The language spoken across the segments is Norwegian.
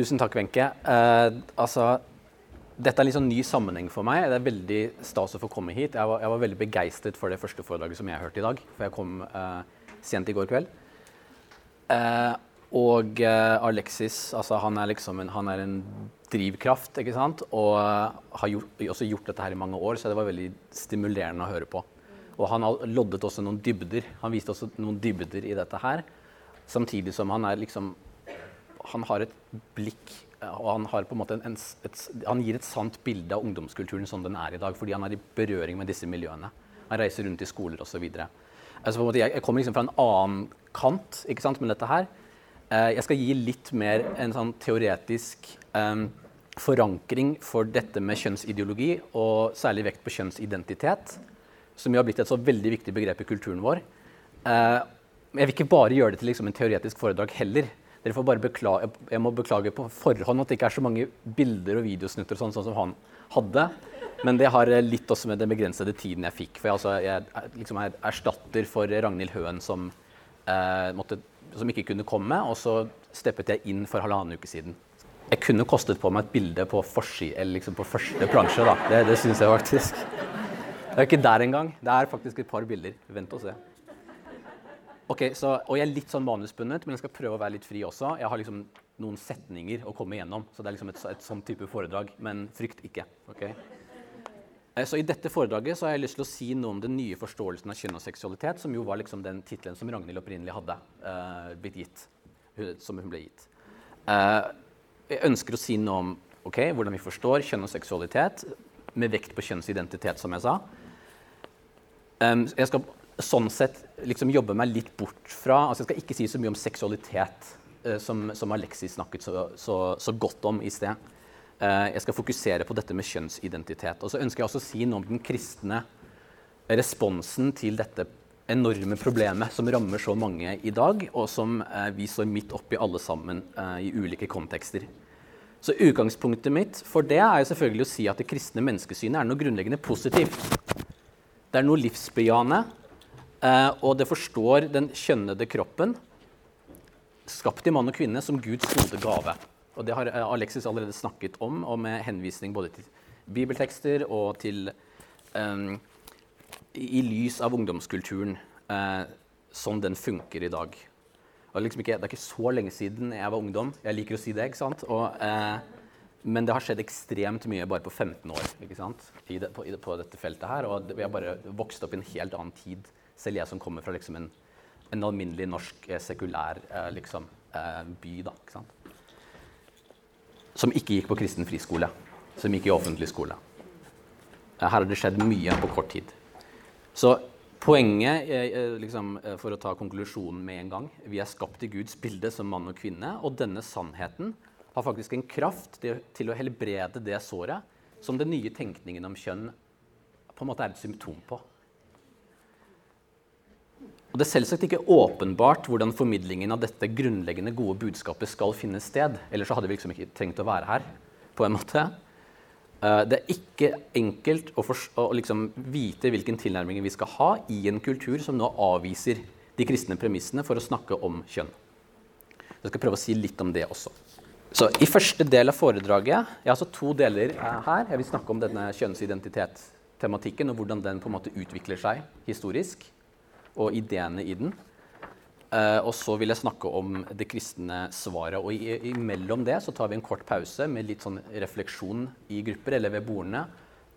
Tusen takk, Wenche. Eh, altså, dette er litt sånn ny sammenheng for meg. Det er veldig stas å få komme hit. Jeg var, jeg var veldig begeistret for det første foredraget som jeg hørte i dag. For jeg kom eh, sent i går kveld. Eh, og Alexis, altså, han er liksom en, han er en drivkraft, ikke sant? Og har gjort, også gjort dette her i mange år, så det var veldig stimulerende å høre på. Og han loddet også noen dybder. Han viste også noen dybder i dette her. Samtidig som han er liksom han har et blikk og han, en måte en, et, han gir et sant bilde av ungdomskulturen som den er i dag, fordi han er i berøring med disse miljøene. Han reiser rundt i skoler osv. Altså, jeg, jeg kommer liksom fra en annen kant ikke sant, med dette her. Eh, jeg skal gi litt mer en sånn teoretisk eh, forankring for dette med kjønnsideologi, og særlig vekt på kjønnsidentitet, som jo har blitt et så veldig viktig begrep i kulturen vår. Eh, jeg vil ikke bare gjøre det til liksom, en teoretisk foredrag heller. Dere får bare beklage, jeg må beklage på forhånd at det ikke er så mange bilder og videosnutter sånn, sånn som han hadde. Men det har litt også med den begrensede tiden jeg fikk. For jeg, altså, jeg liksom er erstatter for Ragnhild Høen som, eh, måtte, som, ikke kunne komme. Og så steppet jeg inn for halvannen uke siden. Jeg kunne kostet på meg et bilde på forsi, eller liksom på første plansje. da. Det, det syns jeg faktisk. Det er ikke der engang. Det er faktisk et par bilder. Vent og se. Ok, så, Og jeg er litt sånn manusbundet, men jeg skal prøve å være litt fri også. Jeg har liksom noen setninger å komme igjennom, så det er liksom et, et sånn type foredrag. Men frykt ikke. ok? Eh, så I dette foredraget så har jeg lyst til å si noe om den nye forståelsen av kjønn og seksualitet, som jo var liksom den tittelen som Ragnhild opprinnelig hadde uh, blitt gitt. Som hun ble gitt. Uh, jeg ønsker å si noe om ok, hvordan vi forstår kjønn og seksualitet, med vekt på kjønnsidentitet, som jeg sa. Um, jeg skal sånn sett liksom jobbe meg litt bort fra altså Jeg skal ikke si så mye om seksualitet, uh, som, som, Alexis snakket så, så, så, godt om i sted. Uh, jeg skal fokusere på dette med kjønnsidentitet. Og så ønsker jeg også å si noe om den kristne responsen til dette enorme problemet som rammer så mange i dag, og som uh, vi står midt oppi alle sammen i ulike kontekster. Så utgangspunktet mitt for det er jo selvfølgelig å si at det kristne menneskesynet er noe grunnleggende positivt. Det er noe livsbejaende, Eh, og det forstår den kjønnede kroppen, skapt i mann og kvinne, som Guds gode gave. Og det har eh, Alexis allerede snakket om, og med henvisning både til bibeltekster og til um, I lys av ungdomskulturen uh, som den funker i dag. Liksom ikke, det er ikke så lenge siden jeg var ungdom. Jeg liker å si det. ikke sant? Og, uh, men det har skjedd ekstremt mye bare på 15 år ikke sant? I det, på, i det, på, dette feltet her. Og vi har bare vokst opp i en helt annen tid selv jeg som kommer fra liksom en, en, alminnelig norsk, eh, sekulær eh, liksom, eh, by. Da, ikke som ikke gikk på kristen friskole. Som gikk i offentlig skole. Her har det skjedd mye på kort tid. Så poenget, liksom, for å ta konklusjonen med en gang Vi er skapt i Guds bilde som mann og kvinne, og denne sannheten har faktisk en kraft til, å helbrede det såret som den nye tenkningen om kjønn på en måte er et symptom på. Og Det er selvsagt ikke åpenbart hvordan formidlingen av dette grunnleggende gode budskapet skal finne sted. Ellers så hadde vi liksom ikke trengt å være her. på en måte. Eh, det er ikke enkelt å, å liksom vite hvilken tilnærming vi skal ha i en kultur som nå avviser de kristne premissene for å snakke om kjønn. Jeg skal prøve å si litt om det også. Så I første del av foredraget Jeg har altså to deler eh, her. Jeg vil snakke om denne kjønnsidentitet-tematikken og hvordan den på en måte utvikler seg historisk og ideene i den. Uh, og så vil jeg snakke om det kristne svaret. Og imellom det så tar vi en kort pause med litt sånn refleksjon i grupper eller ved bordene.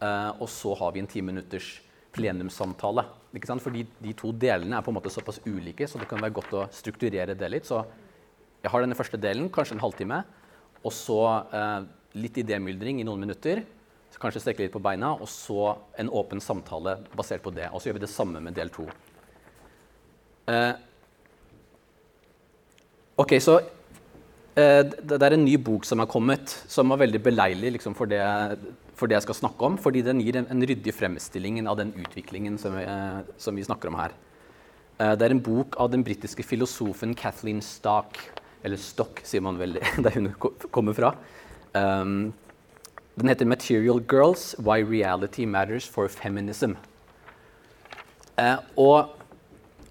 Uh, og så har vi en ti minutters plenumssamtale. Ikke sant? Fordi de to delene er på en måte såpass ulike, så det kan være godt å strukturere det litt. Så jeg har denne første delen, kanskje en halvtime. Og så uh, litt idémyldring i noen minutter. Kanskje strekke litt på beina. Og så en åpen samtale basert på det. Og så gjør vi det samme med del to. Uh, ok, så eh, det, er en ny bok som er kommet, som var veldig beleilig liksom, for, det, for, det, jeg skal snakke om. Fordi den gir en, en ryddig fremstilling av den utviklingen som uh, som vi snakker om her. det er en bok av den britiske filosofen Kathleen Stock. Eller Stock, sier man vel der hun kommer fra. Um, den heter 'Material Girls Why Reality Matters for Feminism'. og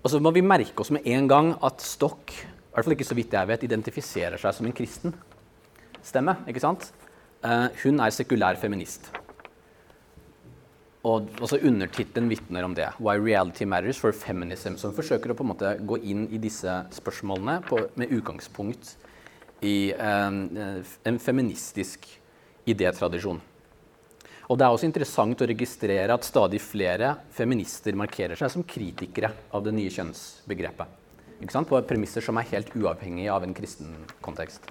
og så må vi merke oss med en gang at Stokk, i hvert fall ikke så vidt jeg vet, identifiserer seg som en kristen. stemme. ikke sant? Uh, hun er sekulær feminist. Og også Undertittelen vitner om det. 'Why Reality Matters for Feminism'. Som forsøker å på en måte gå inn i disse spørsmålene på, med utgangspunkt i um, en feministisk idétradisjon. Og Det er også interessant å registrere at stadig flere feminister markerer seg som kritikere av det nye kjønnsbegrepet. På premisser som er helt uavhengige av en kristen kontekst.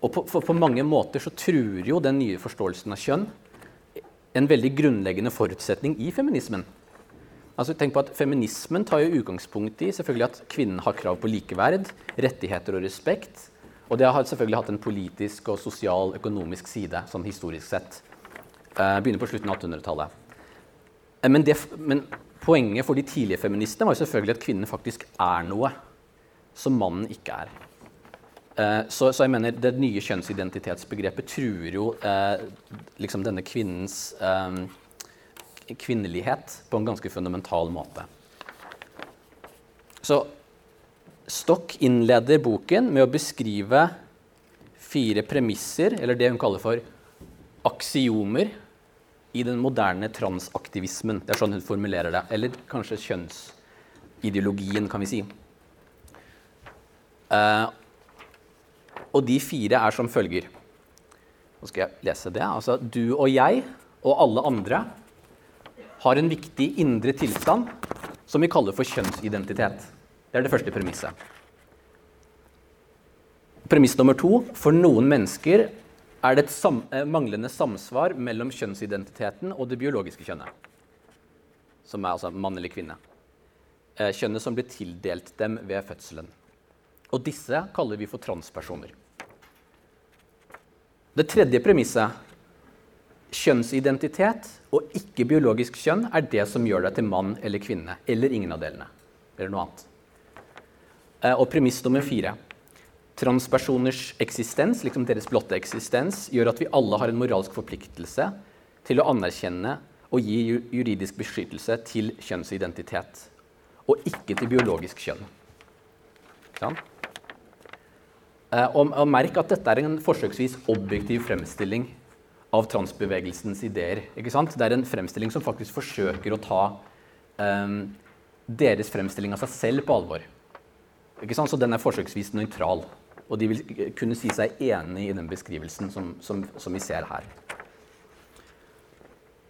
Og på, for, på mange måter så truer jo den nye forståelsen av kjønn en veldig grunnleggende forutsetning i feminismen. Altså, tenk på at Feminismen tar jo utgangspunkt i selvfølgelig at kvinnen har krav på likeverd, rettigheter og respekt. Og det har selvfølgelig hatt en politisk og sosial, økonomisk side sånn historisk sett. Eh, begynner på slutten av 1800-tallet. Eh, men, men, poenget for de tidlige feministene var jo selvfølgelig at kvinnen faktisk er noe som mannen ikke er. Eh, så, så, jeg mener det nye kjønnsidentitetsbegrepet truer jo liksom denne kvinnens kvinnelighet på en ganske fundamental måte. Så Stock innleder boken med å beskrive fire premisser, eller det hun kaller for aksiomer, i den moderne transaktivismen. Det er sånn hun formulerer det. Eller kanskje kjønnsideologien, kan vi si. Uh, og de fire er som følger. Nå skal jeg lese det. Altså, du og jeg og alle andre har en viktig indre tilstand som vi kaller for kjønnsidentitet. Det er det første premisset. Premiss nummer to. For noen mennesker er det et sam eh, manglende samsvar mellom kjønnsidentiteten og det biologiske kjønnet. Som er altså mann eller kvinne. Eh, kjønnet som blir tildelt dem ved fødselen. Og disse kaller vi for transpersoner. Det tredje premisset, kjønnsidentitet og ikke biologisk kjønn, er det som gjør deg til mann eller kvinne. Eller ingen av delene. Eller noe annet. Eh, og premiss nummer fire. Transpersoners eksistens, liksom deres blotte eksistens, gjør at vi alle har en moralsk forpliktelse til å anerkjenne og gi juridisk beskyttelse til kjønnsidentitet. Og ikke til biologisk kjønn. Sånn? Eh, og, og merk at dette er en forsøksvis objektiv fremstilling av transbevegelsens ideer. ikke sant? Det er en fremstilling som faktisk forsøker å ta um, deres fremstilling av seg selv på alvor. Ikke sant? Så den er forsøksvis nøytral. Og de vil kunne si seg enig i den beskrivelsen som, som, som vi ser her.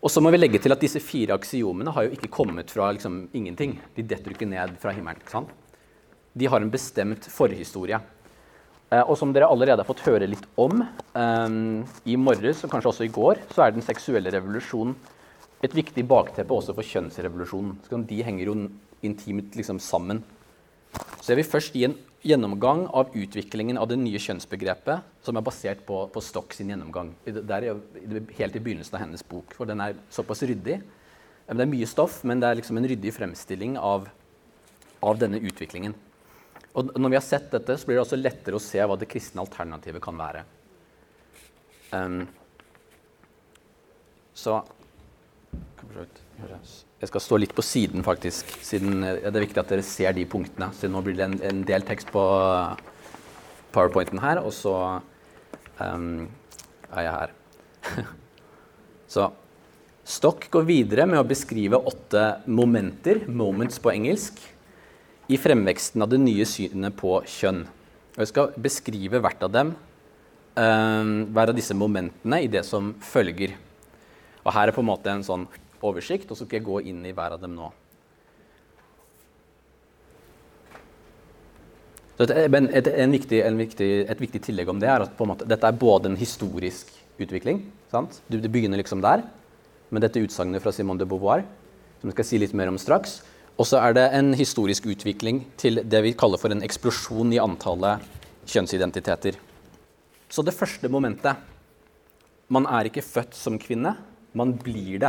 Og så må vi legge til at disse fire aksiomene har jo ikke kommet fra liksom, ingenting. De detter ikke ned fra himmelen. ikke sant? De har en bestemt forhistorie. Eh, og som dere allerede har fått høre litt om eh, i morges, og kanskje også i går, så er den seksuelle revolusjonen et viktig bakteppe også for kjønnsrevolusjonen. Så de henger jo intimt liksom sammen. Så jeg vil først gi en gjennomgang av utviklingen av det nye kjønnsbegrepet, som er basert på, på Stock sin gjennomgang. Det er helt i begynnelsen av hennes bok, for den er såpass ryddig. Det er mye stoff, men det er liksom en ryddig fremstilling av, av denne utviklingen. Og når vi har sett dette, så blir det også lettere å se hva det kristne alternativet kan være. Um, så Jeg skal stå litt på siden, faktisk. Siden det er viktig at dere ser de punktene. Så nå blir det en, en del tekst på powerpointen her, og så um, er jeg her. så Stock går videre med å beskrive åtte momenter, moments på engelsk, i fremveksten av det nye synet på kjønn. Og jeg skal beskrive hvert av dem, um, hver av disse momentene i det som følger. Og her er på en måte en sånn oversikt, og så skal jeg gå inn i hver av dem nå. Et, et, viktig, viktig, et viktig tillegg om det er at måte, dette er både en historisk utvikling. Sant? Det begynner liksom der, med dette utsagnet fra Simone de Beauvoir, som jeg skal si litt mer om straks. Og så er det en historisk utvikling til det vi kaller for en eksplosjon i antallet kjønnsidentiteter. Så det første momentet Man er ikke født som kvinne, man blir det.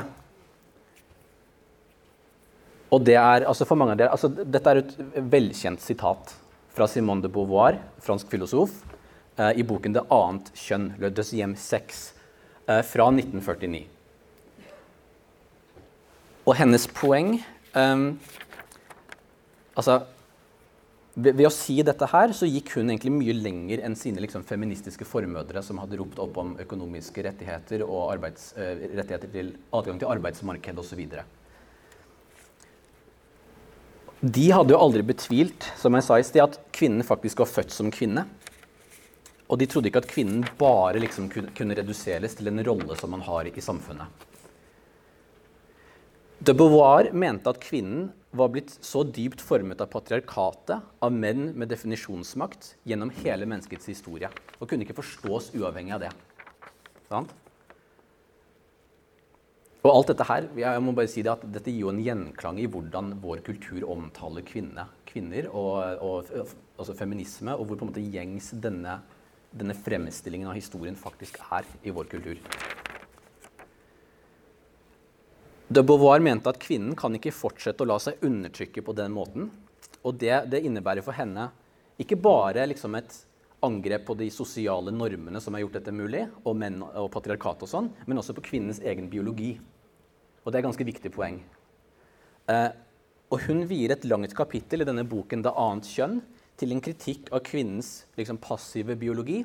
Og det er, altså for mange av dere, altså Dette er et velkjent sitat fra Simone de Beauvoir, fransk filosof, eh, i boken 'Det annet kjønn', Le deuxième sex, eh, fra 1949. Og hennes poeng Um, altså, ved, ved, å si dette her så gikk hun egentlig mye lenger enn sine liksom, feministiske formødre som hadde ropt opp om økonomiske rettigheter og rettigheter til adgang til arbeidsmarkedet osv. De hadde jo aldri betvilt som jeg sa i sted, at kvinnen faktisk var født som kvinne. Og de trodde ikke at kvinnen bare liksom kunne, reduseres til en rolle som man har i samfunnet. De Beauvoir mente at kvinnen var blitt så dypt formet av patriarkatet, av menn med definisjonsmakt, gjennom hele menneskets historie. Og kunne ikke forstås uavhengig av det. Sant? Og alt dette her, jeg må bare si det at dette gir jo en gjenklang i hvordan vår kultur omtaler kvinne, kvinner og, og altså feminisme, og hvor på en måte gjengs denne, denne fremstillingen av historien faktisk er i vår kultur. De Beauvoir mente at kvinnen kan ikke fortsette å la seg undertrykke på den måten. Og det, det innebærer for henne ikke bare liksom et angrep på de sosiale normene som har gjort dette mulig, og menn og patriarkat og sånn, men også på kvinnens egen biologi. Og det er et ganske viktig poeng. Eh, og hun vier et langt kapittel i denne boken 'Det annet kjønn' til en kritikk av kvinnens liksom, passive biologi,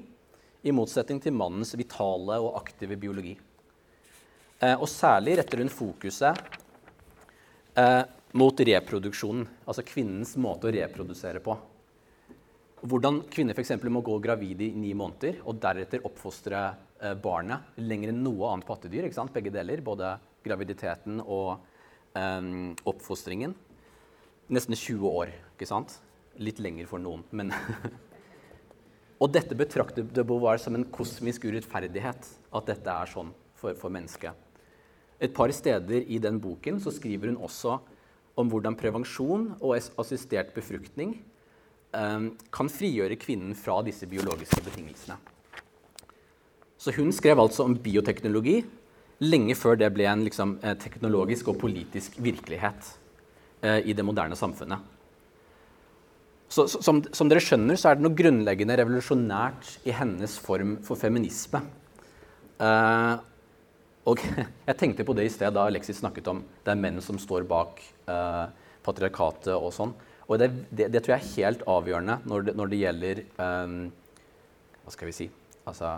i motsetning til mannens vitale og aktive biologi. Eh, og særlig retter hun fokuset eh, mot reproduksjonen, altså kvinnens måte å reprodusere på. Hvordan kvinner f.eks. må gå gravid i ni måneder og deretter oppfostre barnet lenger enn noe annet pattedyr. ikke sant? Begge deler, både graviditeten og um, oppfostringen. Nesten 20 år. ikke sant? Litt lenger for noen, men Og dette betrakter de Beauvoir som en kosmisk urettferdighet. At dette er sånn for, for mennesket. Et par steder i den boken så skriver hun også om hvordan prevensjon og assistert befruktning um, kan frigjøre kvinnen fra disse biologiske betingelsene. Så hun skrev altså om bioteknologi lenge før det ble en liksom, eh, teknologisk og politisk virkelighet eh, i det moderne samfunnet. Så, som, som, dere skjønner, så er det noe grunnleggende revolusjonært i hennes form for feminisme. Eh, og jeg tenkte på det i sted da Alexis snakket om det er menn som står bak eh, patriarkatet og sånn. Og det, det, det, tror jeg er helt avgjørende når det, når det gjelder um, Hva skal vi si Altså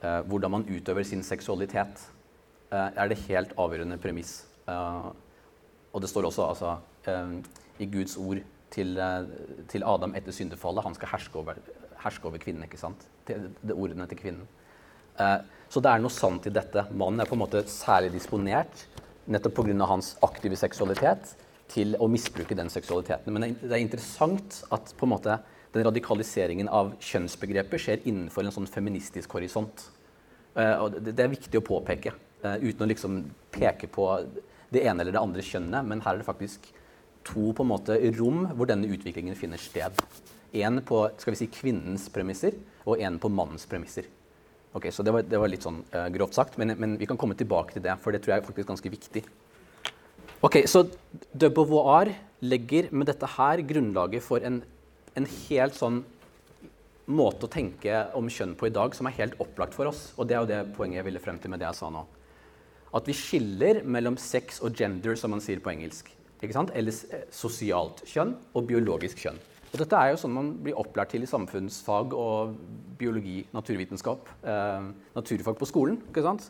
hvordan man utøver sin seksualitet. Uh, er det helt avgjørende premiss. og det står også altså, i Guds ord til, til, Adam etter syndefallet han skal herske over, herske over kvinnen. ikke sant? Det, det ordene til kvinnen. Så det er noe sant i dette. Mannen er på en måte særlig disponert nettopp pga. hans aktive seksualitet til å misbruke den seksualiteten. Men det er interessant at på en måte den radikaliseringen av kjønnsbegrepet skjer innenfor en sånn feministisk horisont. Uh, og det, er viktig å påpeke, uh, uten å liksom peke på det ene eller det andre kjønnet. Men her er det faktisk to på en måte rom hvor denne utviklingen finner sted. En på skal vi si, kvinnens premisser og en på mannens premisser. Ok, Så det var, det var litt sånn uh, grovt sagt, men, men, vi kan komme tilbake til det. For det tror jeg er faktisk ganske viktig. Ok, Så de Beauvoir legger med dette her grunnlaget for en, en helt sånn måte å tenke om kjønn på i dag som er helt opplagt for oss. Og det er jo det poenget jeg ville frem til med det jeg sa nå. At vi skiller mellom sex og gender, som man sier på engelsk. Ikke sant? Eller eh, sosialt kjønn og biologisk kjønn. Og dette er jo sånn man blir opplært til i samfunnsfag og biologi, naturvitenskap, eh, naturfag på skolen. ikke sant?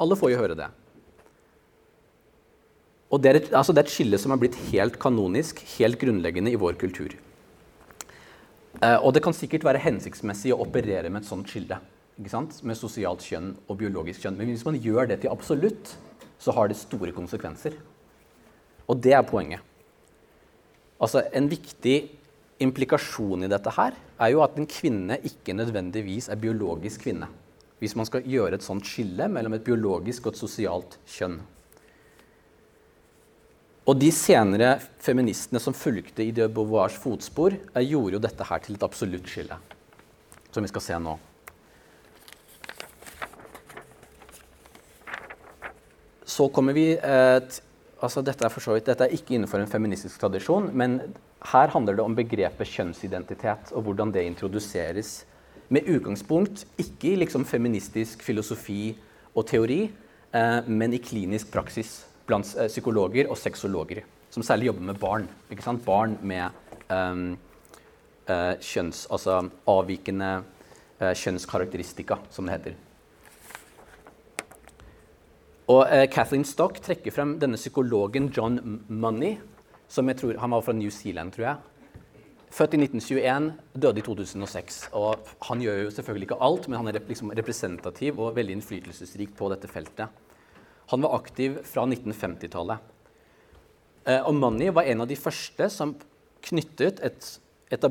Alle får jo høre det. Og det er, et, altså det er et skille som er blitt helt kanonisk, helt grunnleggende i vår kultur. Eh, og det kan sikkert være hensiktsmessig å operere med et sånt skille. Med sosialt kjønn og biologisk kjønn. Men hvis man gjør det til absolutt, så har det store konsekvenser. Og det er poenget. Altså, En viktig implikasjon i dette her er jo at en kvinne ikke nødvendigvis er biologisk kvinne. Hvis man skal gjøre et sånt skille mellom et biologisk og et sosialt kjønn. Og de senere feministene som fulgte i de Beauvoirs fotspor, gjorde jo dette her til et absolutt skille. Som vi skal se nå. Så kommer vi et, altså dette, er vidt, dette er ikke innenfor en feministisk tradisjon, men her handler det om begrepet kjønnsidentitet og hvordan det introduseres. Med utgangspunkt ikke i liksom feministisk filosofi og teori, eh, men i klinisk praksis blant eh, psykologer og sexologer, som særlig jobber med barn. Barn med, eh, eh, kjønns, altså avvikende eh, kjønnskarakteristika, som det heter. Og eh, Kathleen Stock trekker frem denne psykologen John Money, som jeg tror, han var fra New Zealand, tror jeg. Født i 1921, døde i 2006. Og han gjør jo selvfølgelig ikke alt, men han er liksom representativ og veldig innflytelsesrik på dette feltet. Han var aktiv fra 1950-tallet. Eh, og Manni var en av de første som knyttet et, et,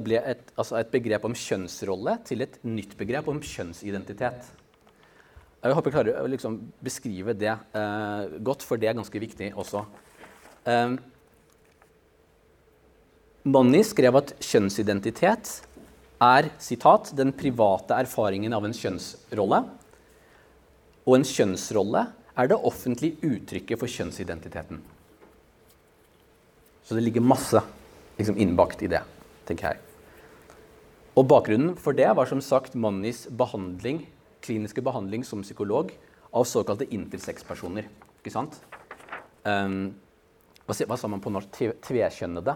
altså et begrep om kjønnsrolle til et nytt begrep om kjønnsidentitet. Jeg håper jeg klarer å liksom beskrive det eh, godt, for det er ganske viktig også. Eh, Money skrev at kjønnsidentitet er citat, 'den private erfaringen av en kjønnsrolle'. Og en kjønnsrolle er det offentlige uttrykket for kjønnsidentiteten. Så det ligger masse liksom, innbakt i det, tenker jeg. Og bakgrunnen for det var som sagt Mannis behandling kliniske behandling som psykolog av såkalte intersex-personer. Ikke sant? Um, hva, hva, sa man på norsk? Tvekjønnede.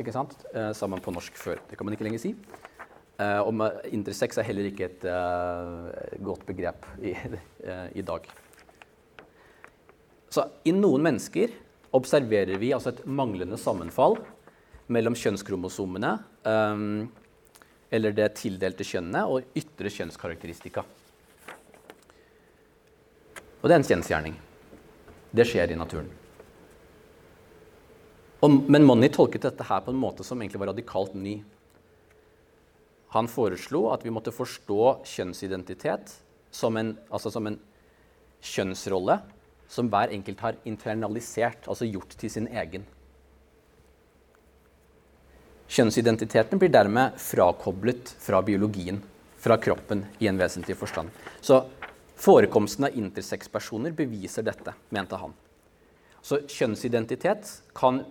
Ikke sant? Uh, sa man på norsk før. Det kan man ikke lenger si. Uh, og intersex er heller ikke et uh, godt begrep i, i, dag. Så i noen mennesker observerer vi altså et manglende sammenfall mellom kjønnskromosomene um, eller det tildelte kjønnet og ytre kjønnskarakteristika. Og det er en kjensgjerning. Det skjer i naturen. Men Monny tolket dette her på en måte som egentlig var radikalt ny. Han foreslo at vi måtte forstå kjønnsidentitet som en, altså som en kjønnsrolle som hver enkelt har internalisert, altså gjort til sin egen. Kjønnsidentiteten blir dermed frakoblet fra biologien, fra kroppen, i en vesentlig forstand. Så Forekomsten av intersex-personer beviser dette, mente han. Så kjønnsidentitet kan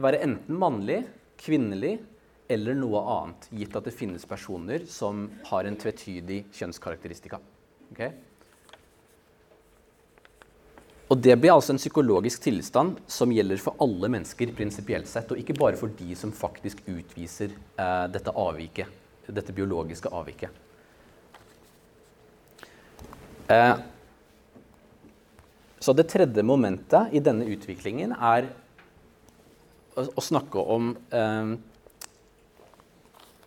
være enten mannlig, kvinnelig eller noe annet, gitt at det finnes personer som har en tvetydig kjønnskarakteristika. Okay? Og Det blir altså en psykologisk tilstand som gjelder for alle mennesker, prinsipielt sett, og ikke bare for de som faktisk utviser eh, dette avviket, dette biologiske avviket. Eh, så det tredje momentet i denne utviklingen er å, å snakke om eh,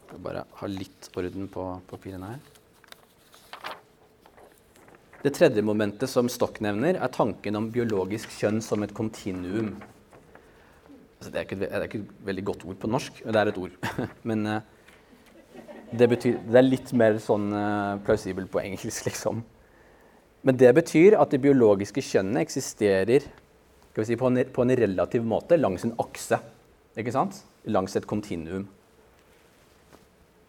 Jeg bare ha litt orden på papirene her. Det tredje momentet som Stokk nevner, er tanken om biologisk kjønn som et kontinuum. Altså, det, er ikke, det, er ikke, et veldig godt ord på norsk, det er et ord. Men uh, det, betyr, det, er litt mer sånn uh, plausibelt på engelsk, liksom. Men det betyr at det biologiske kjønnet eksisterer si, på, en, på, en, relativ måte langs en akse. Ikke sant? Langs et kontinuum.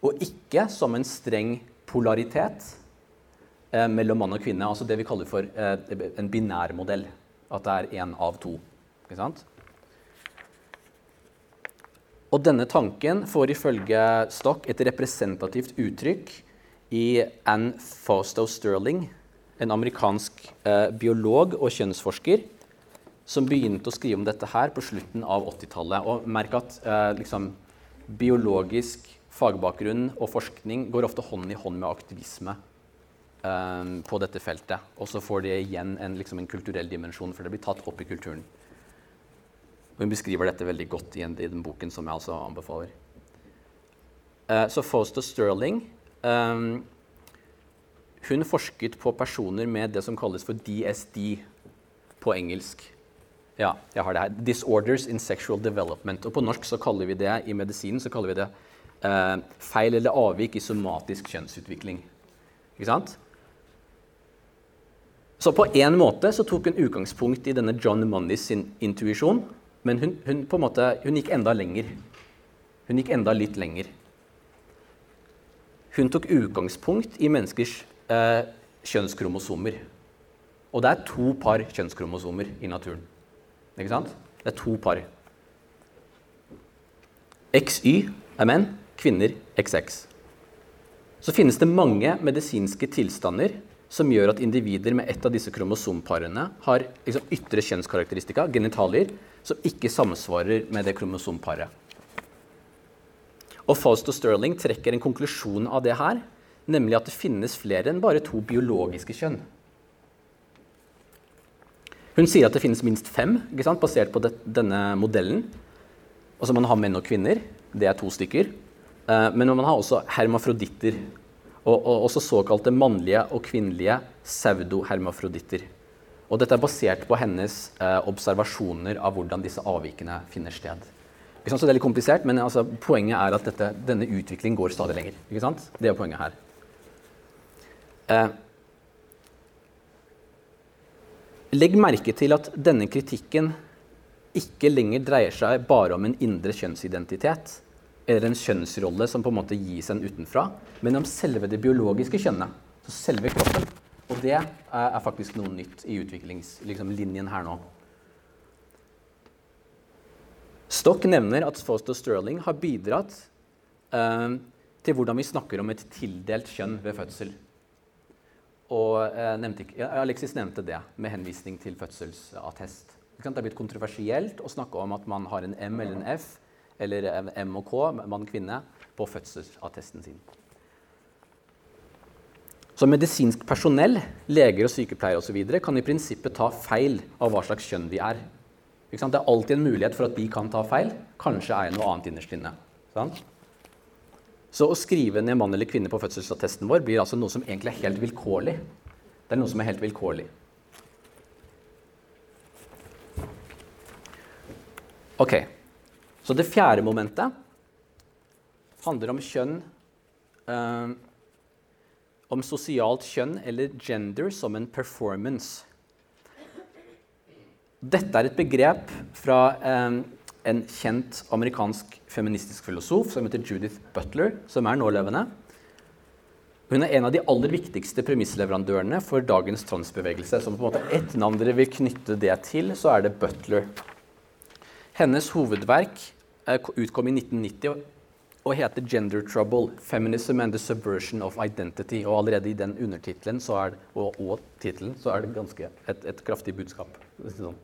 Og ikke som en streng polaritet eh, mellom mann og kvinne. Altså det vi kaller for eh, en binærmodell. At det er én av to. Ikke sant? Og denne tanken får ifølge Stock et representativt uttrykk i Anne Fausto Sterling en amerikansk eh, biolog og kjønnsforsker som begynte å skrive om dette her på slutten av 80-tallet. Og merk at eh, liksom, biologisk fagbakgrunn og forskning går ofte hånd i hånd med aktivisme eh, på dette feltet. Og så får det igjen en, liksom, en, kulturell dimensjon, for det blir tatt opp i kulturen. Og Hun beskriver dette veldig godt i, i den boken som jeg altså anbefaler. Uh, så Foster Sterling um, hun forsket på personer med det som kalles for DSD på engelsk. Ja, jeg har det her. Disorders in sexual development. Og på norsk så kaller vi det i medisinen så kaller vi det eh, feil eller avvik i somatisk kjønnsutvikling. Ikke sant? Så på en måte så tok hun utgangspunkt i denne John Moneys sin intuisjon, men hun, hun, på en måte, hun gikk enda lenger. Hun gikk enda litt lenger. Hun tok utgangspunkt i menneskers eh, kjønnskromosomer. Og det er to par kjønnskromosomer i naturen. Ikke sant? Det er to par. XY er menn, kvinner XX. Så finnes det mange medisinske tilstander som gjør at individer med ett av disse kromosomparene har liksom, ytre kjønnskarakteristika, genitalier, som ikke samsvarer med det kromosomparet. Og Fausto Sterling trekker en konklusjon av det her, nemlig at det finnes flere enn bare to biologiske kjønn. Hun sier at det finnes minst fem, basert på det, denne modellen. Altså Man har menn og kvinner. Det er to stykker. Eh, men man har også hermafroditter. Og, og også såkalte mannlige og kvinnelige pseudohermafroditter. Og dette er basert på hennes eh, observasjoner av hvordan disse avvikene finner sted. Så det er litt komplisert, men altså, poenget er at dette, denne utviklingen går stadig lenger. Det er poenget her. Eh, legg merke til at denne kritikken ikke lenger dreier seg bare om en indre kjønnsidentitet eller en kjønnsrolle som på en måte gis en utenfra, men om selve det biologiske kjønnet. Så selve kroppen. Og det er, faktisk noe nytt i utviklingslinjen liksom, her nå. Stock nevner at Foster Sterling har bidratt eh, til hvordan vi snakker om et tildelt kjønn ved fødsel. Og eh, nevnte, Alexis nevnte det med henvisning til fødselsattest. Det er blitt kontroversielt å snakke om at man har en M eller en F eller M og K, mann-kvinne, på fødselsattesten sin. Så medisinsk personell, leger og sykepleiere osv. kan i prinsippet ta feil av hva slags kjønn de er. Det er alltid en mulighet for at de kan ta feil. Kanskje er jeg noe annet innerst inne. Så å skrive ned mann eller kvinne på fødselsattesten vår blir altså noe som egentlig er helt vilkårlig. Det er noe som er helt vilkårlig. Ok, Så det fjerde momentet handler om kjønn eh, Om sosialt kjønn eller gender som en performance. Dette er et begrep fra eh, en kjent amerikansk feministisk filosof som heter Judith Butler, som er nålevende. Hun er en av de aller viktigste premissleverandørene for dagens transbevegelse. Så på en måte ett navn dere vil knytte det til, så er det Butler. Hennes hovedverk utkom i 1990 og heter 'Gender Trouble Feminism and the Subversion of Identity'. Og allerede i den undertittelen og, og tittelen så er det ganske et, et kraftig budskap. Sånn.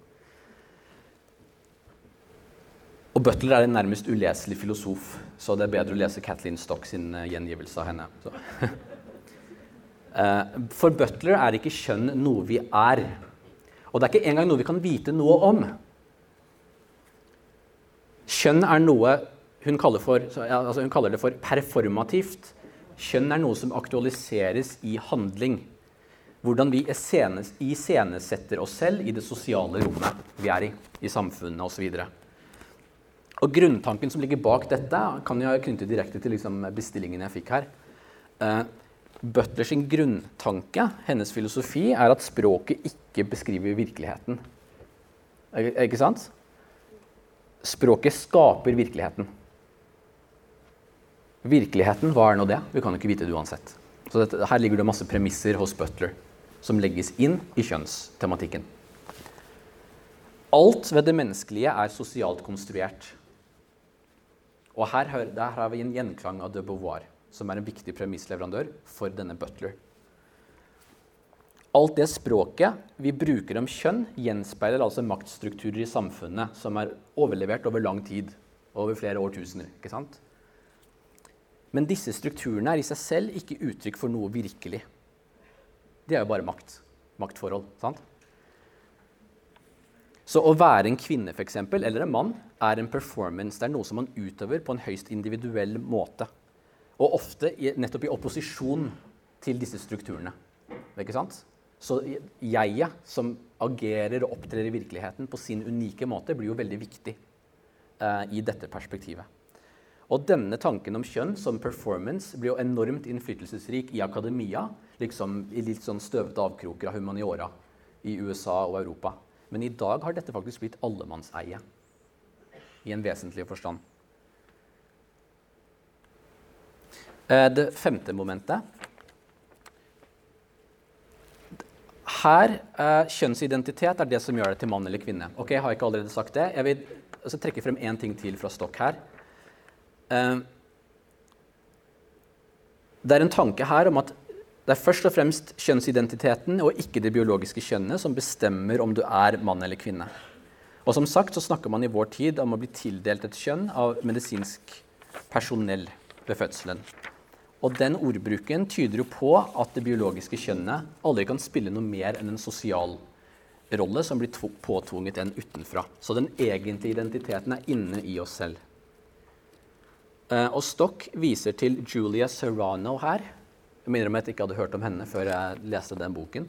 Og Butler er en nærmest uleselig filosof, så det er bedre å lese Kathleen Stock sin uh, gjengivelse av henne. uh, for Butler er ikke kjønn noe vi er. Og det er ikke engang noe vi kan vite noe om. Kjønn er noe hun kaller, for, altså hun kaller det for performativt. Kjønn er noe som aktualiseres i handling. Hvordan vi iscenesetter oss selv i det sosiale rommet vi er i, i samfunnet osv. Og grunntanken som ligger bak dette, kan jeg knytte direkte til liksom bestillingen jeg fikk her. Uh, Butlers grunntanke, hennes filosofi, er at språket ikke beskriver virkeligheten. Ikke sant? Språket skaper virkeligheten. Virkeligheten, hva er nå det? Vi kan jo ikke vite det uansett. Så dette, her ligger det masse premisser hos Butler som legges inn i kjønnstematikken. Alt ved det menneskelige er sosialt konstruert. Og her, her har vi en gjenklang av de Beauvoir, som er en viktig premissleverandør for denne Butler. Alt det språket vi bruker om kjønn, gjenspeiler altså maktstrukturer i samfunnet som er overlevert over lang tid, over flere årtusener. ikke sant? Men disse strukturene er i seg selv ikke uttrykk for noe virkelig. Det er jo bare makt. Maktforhold. sant? Så å være en kvinne for eksempel, eller en mann er en performance. Det er noe som man utøver på en høyst individuell måte. Og ofte nettopp i opposisjon til disse strukturene. Ikke sant? Så jeget som agerer og opptrer i virkeligheten på sin unike måte, blir jo veldig viktig eh, i dette perspektivet. Og denne tanken om kjønn som performance blir jo enormt innflytelsesrik i akademia, liksom i litt sånn støvete avkroker av humaniora i USA og Europa. Men i dag har dette faktisk blitt allemannseie i en vesentlig forstand. Eh, det femte momentet Her eh, Kjønnsidentitet er det som gjør det til mann eller kvinne. Ok, Jeg har ikke allerede sagt det. Jeg vil altså, trekke frem én ting til fra Stokk her. Eh, det er en tanke her om at det er først og fremst kjønnsidentiteten og ikke det biologiske kjønnet som bestemmer om du er mann eller kvinne. Og som sagt så snakker man i vår tid om å bli tildelt et kjønn av medisinsk personell ved fødselen. Og den ordbruken tyder jo på at det biologiske kjønnet aldri kan spille noe mer enn en sosial rolle som blir påtvunget en utenfra. Så den egentlige identiteten er inne i oss selv. Uh, og Stock viser til Julia Serrano her. Jeg minner om at jeg ikke hadde hørt om henne før jeg leste den boken.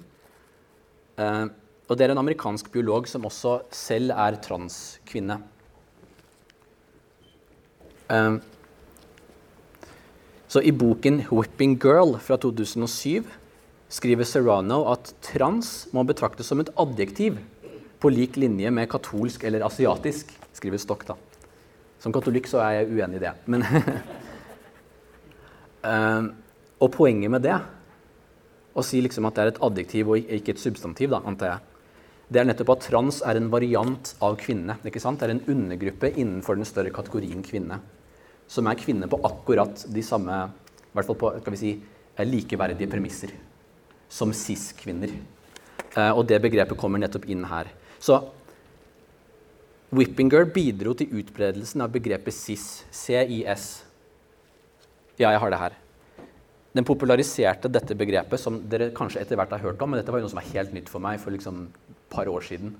Uh, og Det er en amerikansk biolog som også selv er transkvinne. Så I boken 'Whipping Girl' fra 2007 skriver Serrano at trans må betraktes som et adjektiv på lik linje med katolsk eller asiatisk, skriver Stock. da. Som katolikk så er jeg uenig i det. Men uh, og poenget med det, å si liksom at det er et adjektiv og ikke et substantiv, da, antar jeg, det er nettopp at trans er en variant av kvinne. ikke sant? Det er en undergruppe innenfor den større kategorien kvinne. Som er kvinne på akkurat de samme i hvert fall på skal vi si, likeverdige premisser som cis-kvinner. Uh, og det begrepet kommer nettopp inn her. Så Whipping-girl bidro til utbredelsen av begrepet cis. CIS. Ja, jeg har det her. Den populariserte dette begrepet, som dere kanskje etter hvert har hørt om, men dette var jo noe som var helt nytt for meg for liksom et par år siden.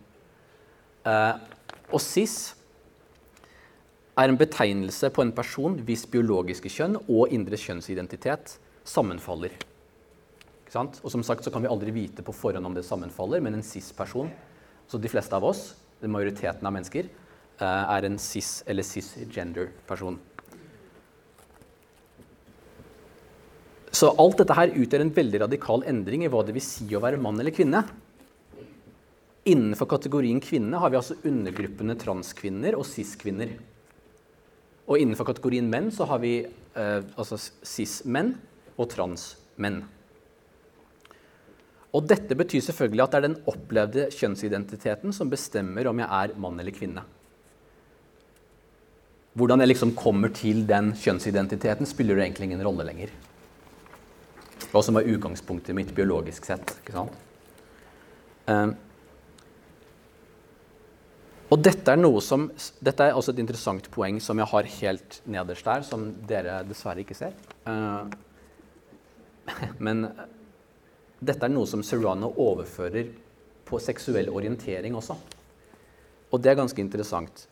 Uh, og cis er en betegnelse på en person hvis biologiske kjønn og indre kjønnsidentitet sammenfaller. Og som sagt så kan vi aldri vite på forhånd om det sammenfaller, men en cis-person, så de fleste av oss, den majoriteten av mennesker, uh, er en cis- eller cisgender-person. Så alt dette her utgjør en veldig radikal endring i hva det vil si å være mann eller kvinne. Innenfor kategorien kvinne har vi altså undergruppene transkvinner og cis-kvinner. Og innenfor kategorien menn så har vi eh, altså cis-menn og trans-menn. Og dette betyr selvfølgelig at det er den opplevde kjønnsidentiteten som bestemmer om jeg er mann eller kvinne. Hvordan jeg liksom kommer til den kjønnsidentiteten, spiller det egentlig ingen rolle lenger. Hva som var utgangspunktet mitt biologisk sett. ikke sant? Um, og dette er noe som, dette er også et interessant poeng som jeg har helt nederst der, som dere dessverre ikke ser. Uh, men dette er noe som Serrano overfører på seksuell orientering også. Og det er ganske interessant.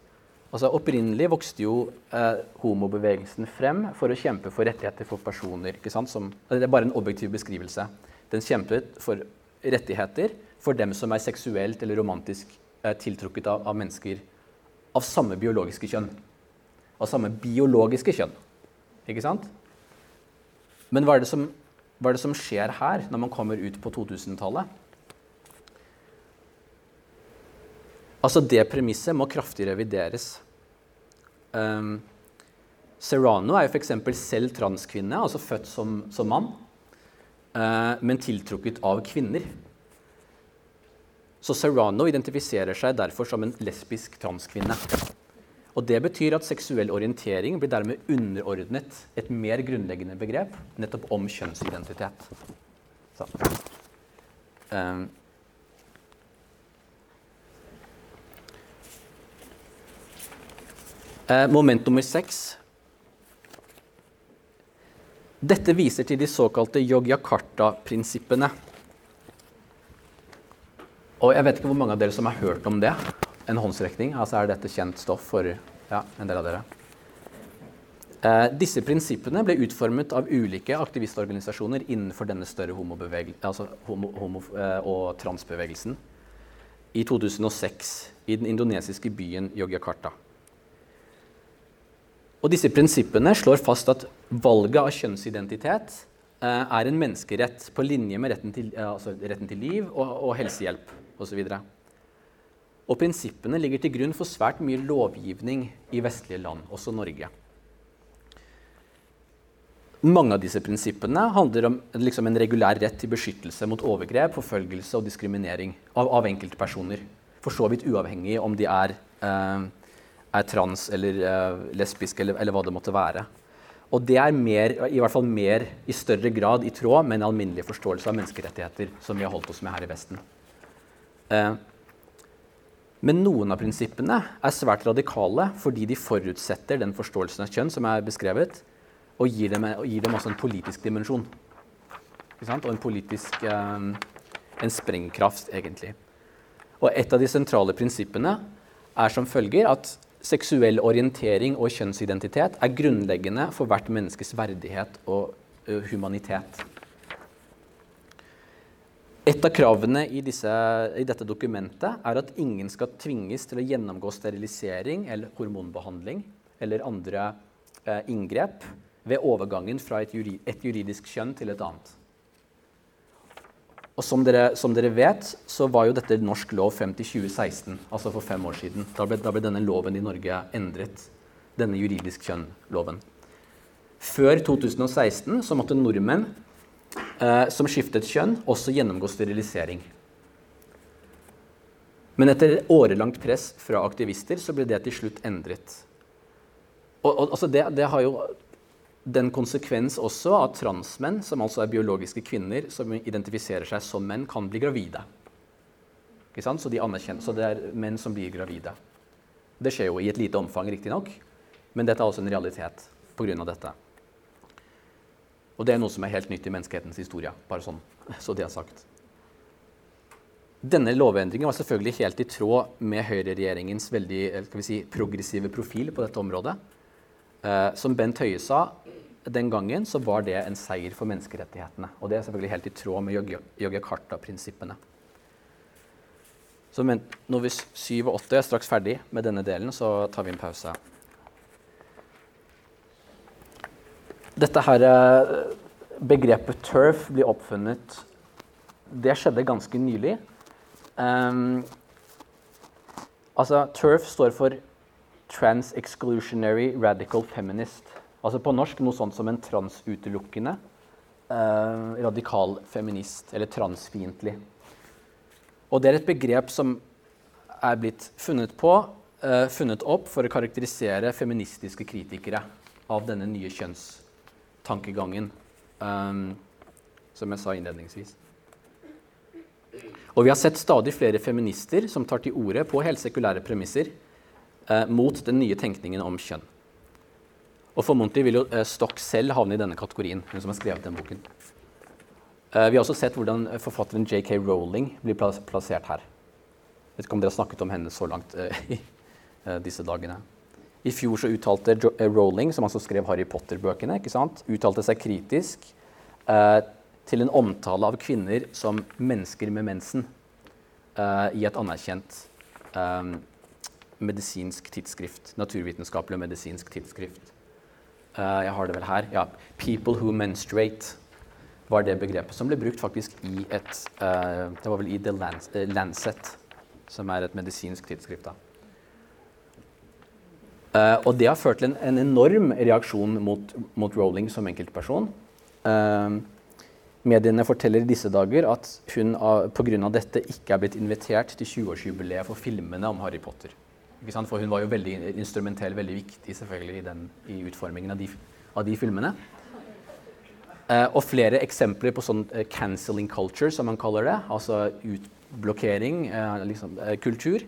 Altså, opprinnelig vokste jo eh, homobevegelsen frem for å kjempe for rettigheter for personer. Som, det er bare en objektiv beskrivelse. Den kjempet for rettigheter for dem som er seksuelt eller romantisk eh, tiltrukket av, av, mennesker av samme biologiske kjønn. Av samme biologiske kjønn. Ikke sant? Men hva er det som, er det som skjer her, når man kommer ut på 2000-tallet? Altså Det premisset må kraftig revideres. Um, Serrano er jo f.eks. selv transkvinne, altså født som, som mann, uh, men tiltrukket av kvinner. Så Serrano identifiserer seg derfor som en lesbisk transkvinne. Og Det betyr at seksuell orientering blir dermed underordnet et mer grunnleggende begrep, nettopp om kjønnsidentitet. Så. Um, moment nummer seks. Dette viser til de såkalte Yogyakarta-prinsippene. Og jeg vet ikke hvor mange av dere som har hørt om det. En håndsrekning. Altså er dette kjent stoff for ja, en del av dere. Eh, disse prinsippene ble utformet av ulike aktivistorganisasjoner innenfor denne større altså homo, homo eh, og transbevegelsen i 2006 i den indonesiske byen Yogyakarta. Og disse prinsippene slår fast at valget av kjønnsidentitet eh, er en menneskerett på linje med retten til, altså retten til liv og, og helsehjelp osv. Og, og prinsippene ligger til grunn for svært mye lovgivning i vestlige land, også Norge. Mange av disse prinsippene handler om liksom, en regulær rett til beskyttelse mot overgrep, forfølgelse og diskriminering av, av enkeltpersoner. For så vidt uavhengig om de er eh, er trans eller eh, lesbiske eller, eller, hva det måtte være. Og det er mer, i hvert fall mer i større grad i tråd med en alminnelig forståelse av menneskerettigheter som vi har holdt oss med her i Vesten. Uh, Men noen av prinsippene er svært radikale fordi de forutsetter den forståelsen av kjønn som er beskrevet, og gir dem, gir dem også en politisk dimensjon. Og en politisk eh, en sprengkraft, egentlig. Og et av de sentrale prinsippene er som følger at seksuell orientering og kjønnsidentitet er grunnleggende for hvert menneskes verdighet og uh, humanitet. Et av kravene i, disse, i, dette dokumentet er at ingen skal tvinges til å gjennomgå sterilisering eller hormonbehandling eller andre eh, inngrep ved overgangen fra et, juri, et, juridisk kjønn til et annet. Og som dere, som dere, vet, så var jo dette norsk lov frem til 2016, altså for fem år siden. Da ble, da ble denne loven i Norge endret. Denne juridisk kjønn-loven. Før 2016 så måtte nordmenn som skiftet kjønn, også gjennomgå sterilisering. Men etter årelangt press fra aktivister så ble det til slutt endret. Og, og altså det, det, har jo den konsekvens også at transmenn, som altså er biologiske kvinner som identifiserer seg som menn, kan bli gravide. Så, de så det er menn som blir gravide. Det skjer jo i et lite omfang, riktignok, men dette er også en realitet pga. dette. Og det er noe som er helt nytt i menneskehetens historie. bare sånn, så det er sagt. Denne lovendringen var selvfølgelig helt i tråd med høyreregjeringens veldig eh, si, progressive profil på dette området. Eh, som Bent Høie sa, den gangen så var det en seier for menneskerettighetene. Og det er selvfølgelig helt i tråd med Yogyakarta-prinsippene. Så når vi syv og åtte er straks ferdig med denne delen, så tar vi en pause. Dette her eh, begrepet turf blir oppfunnet Det skjedde ganske nylig. Um, altså, turf står for Trans-Exclusionary Radical Feminist. Altså på norsk noe sånt som en transutelukkende uh, radikal feminist, eller transfiendtlig. Og det er et begrep som er blitt funnet, på, uh, funnet opp for å karakterisere feministiske kritikere av denne nye kjønns tankegangen, um, som jeg sa innledningsvis. Og vi har sett stadig flere feminister som tar til orde på helt sekulære premisser eh, mot den nye tenkningen om kjønn. Og formodentlig vil jo eh, Stock selv havne i denne kategorien, hun som har skrevet den boken. Eh, vi har også sett hvordan forfatteren J.K. Rowling blir plassert her. Jeg vet ikke om dere har snakket om henne så langt eh, i eh, disse dagene. I fjor så uttalte eh, Rowling, som altså skrev Harry Potter-bøkene, ikke sant, uttalte seg kritisk eh, til en omtale av kvinner som mennesker med mensen eh, i et anerkjent eh, medisinsk tidsskrift. Naturvitenskapelig og medisinsk tidsskrift. Eh, jeg har det vel her. Ja. 'People who menstruate' var det begrepet som ble brukt faktisk i et eh, Det var vel i The Lancet, som er et medisinsk tidsskrift. da. Uh, og det har ført til en, en enorm reaksjon mot, mot, Rowling som enkeltperson. Uh, mediene forteller i disse dager at hun pga. dette ikke er blitt invitert til 20-årsjubileet for filmene om Harry Potter. For hun var jo veldig instrumentell, veldig viktig selvfølgelig i, den, i utformingen av de, av de filmene. Uh, og flere eksempler på sånn 'cancelling culture', som man kaller det. Altså utblokkering, liksom, kultur.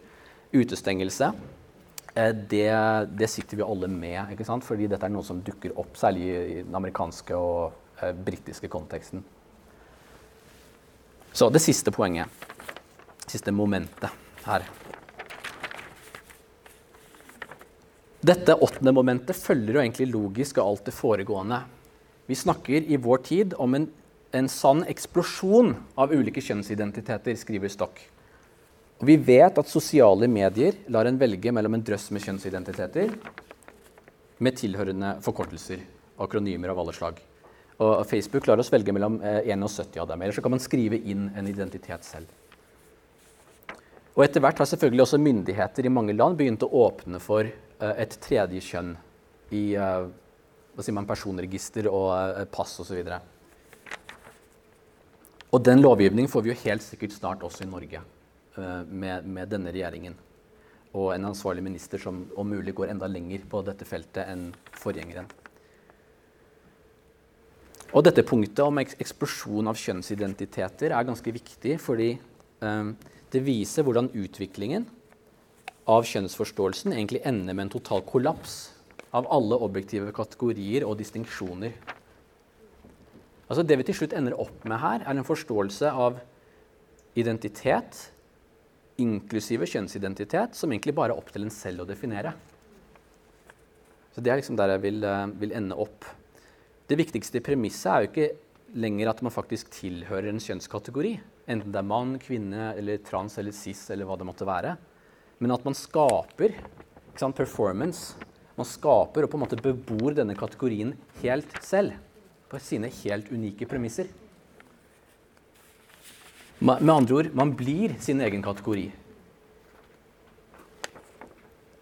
Utestengelse. Eh, det, det, sitter vi alle med, ikke sant? fordi dette er noe som dukker opp, særlig i den amerikanske og eh, britiske konteksten. Så det siste poenget, siste momentet her. Dette åttende momentet følger jo egentlig logisk av alt det foregående. Vi snakker i vår tid om en, en sann eksplosjon av ulike kjønnsidentiteter, skriver Stock. Og vi vet at sosiale medier lar en velge mellom en drøss med kjønnsidentiteter med tilhørende forkortelser, akronymer av alle slag. Og Facebook lar oss velge mellom 71 eh, av dem. Eller så kan man skrive inn en identitet selv. Og etter hvert har selvfølgelig også myndigheter i mange land begynt å åpne for uh, et tredje kjønn i uh, hva sier man, personregister og pass osv. Og, så og den lovgivningen får vi jo helt sikkert snart også i Norge. Eh, med, med, denne regjeringen. Og en ansvarlig minister som om mulig går enda lenger på dette feltet enn forgjengeren. Og dette punktet om eksplosjon av kjønnsidentiteter er ganske viktig, fordi um, det viser hvordan utviklingen av kjønnsforståelsen egentlig ender med en total kollaps av alle objektive kategorier og distinksjoner. Altså Det vi til slutt ender opp med her, er en forståelse av identitet, inklusive kjønnsidentitet, som egentlig bare er opp til en selv å definere. Så Det er liksom der jeg vil, eh, vil ende opp. Det viktigste premisset er jo ikke lenger at man faktisk tilhører en kjønnskategori. Enten det er mann, kvinne, eller trans eller cis, eller hva det måtte være. Men at man skaper sant, performance. Man skaper og på en måte bebor denne kategorien helt selv. På sine helt unike premisser. Med andre ord man blir sin egen kategori.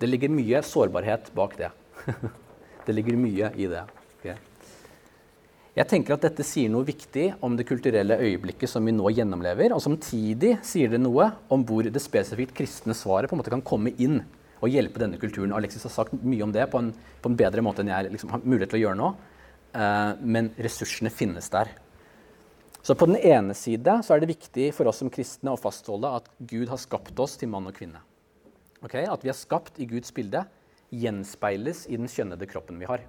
Det ligger mye sårbarhet bak det. det ligger mye i det. Jeg tenker at dette sier noe viktig om det kulturelle øyeblikket som vi nå gjennomlever, og samtidig sier det noe om hvor det spesifikt kristne svaret på en måte kan komme inn og hjelpe denne kulturen. Alexis har sagt mye om det på en, på en bedre måte enn jeg liksom, har mulighet til å gjøre nå. Uh, men ressursene finnes der. Så på den ene side så er det viktig for oss som kristne å fastholde at Gud har skapt oss til mann og kvinne. Okay? At vi er skapt i Guds bilde, gjenspeiles i den kjønnede kroppen vi har.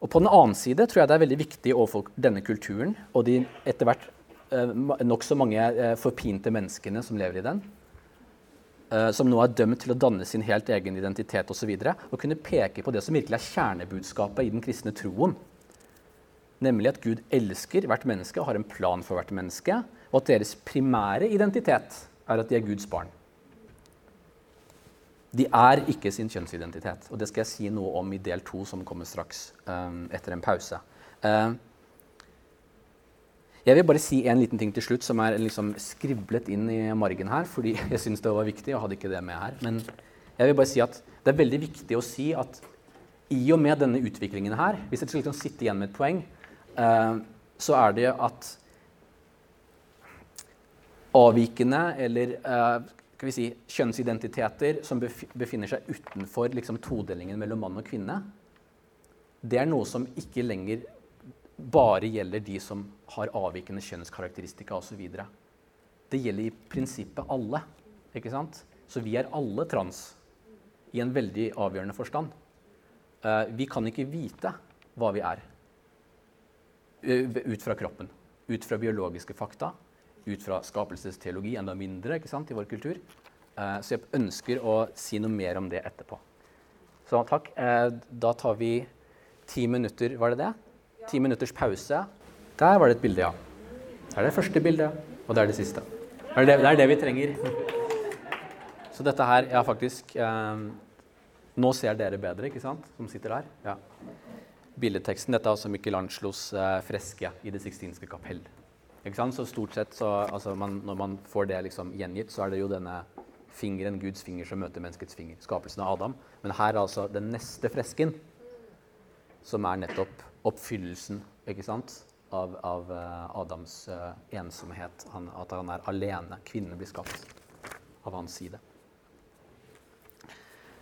Og på den annen side tror jeg det er veldig viktig overfor denne kulturen og de etter hvert eh, nokså mange eh, forpinte menneskene som lever i den, eh, som nå er dømt til å danne sin helt egen identitet osv., å kunne peke på det som virkelig er kjernebudskapet i den kristne troen. Nemlig at Gud elsker hvert menneske og har en plan for hvert menneske, og at deres primære identitet er at de er Guds barn. De er ikke sin kjønnsidentitet. Og det skal jeg si noe om i del to, som kommer straks um, etter en pause. Uh, jeg vil bare si en liten ting til slutt som er liksom skriblet inn i margen her, fordi jeg syns det var viktig, og hadde ikke det med her. Men jeg vil bare si at det er veldig viktig å si at i og med denne utviklingen her, hvis jeg skal liksom sitte igjen med et poeng, så er det at avvikende eller skal vi si, kjønnsidentiteter som befinner seg utenfor liksom, todelingen mellom mann og kvinne, det er noe som ikke lenger bare gjelder de som har avvikende kjønnskarakteristika osv. Det gjelder i prinsippet alle. ikke sant? Så vi er alle trans i en veldig avgjørende forstand. Uh, vi kan ikke vite hva vi er ut fra kroppen, ut fra biologiske fakta ut fra skapelsesteologi, enda mindre ikke sant, i vår kultur. Eh, så jeg ønsker å si noe mer om det etterpå. Så takk. Eh, da tar vi ti minutter, var det det? Ti minutters pause. Der var det et bilde, ja. Det er det første bildet, og det er det siste. Det er det, det, er det vi trenger. Så dette her ja, faktisk eh, Nå ser dere bedre, ikke sant, som sitter der. Ja. Billedteksten. Dette er altså Michelangelos eh, freske i Det sixtinske kapell. Så stort sett, så, altså man, Når man får det liksom gjengitt, så er det jo denne fingeren, Guds finger, som møter menneskets finger. Skapelsen av Adam. Men her er altså den neste fresken, som er nettopp oppfyllelsen ikke sant? av, av uh, Adams uh, ensomhet. Han, at han er alene. Kvinnen blir skapt av hans side.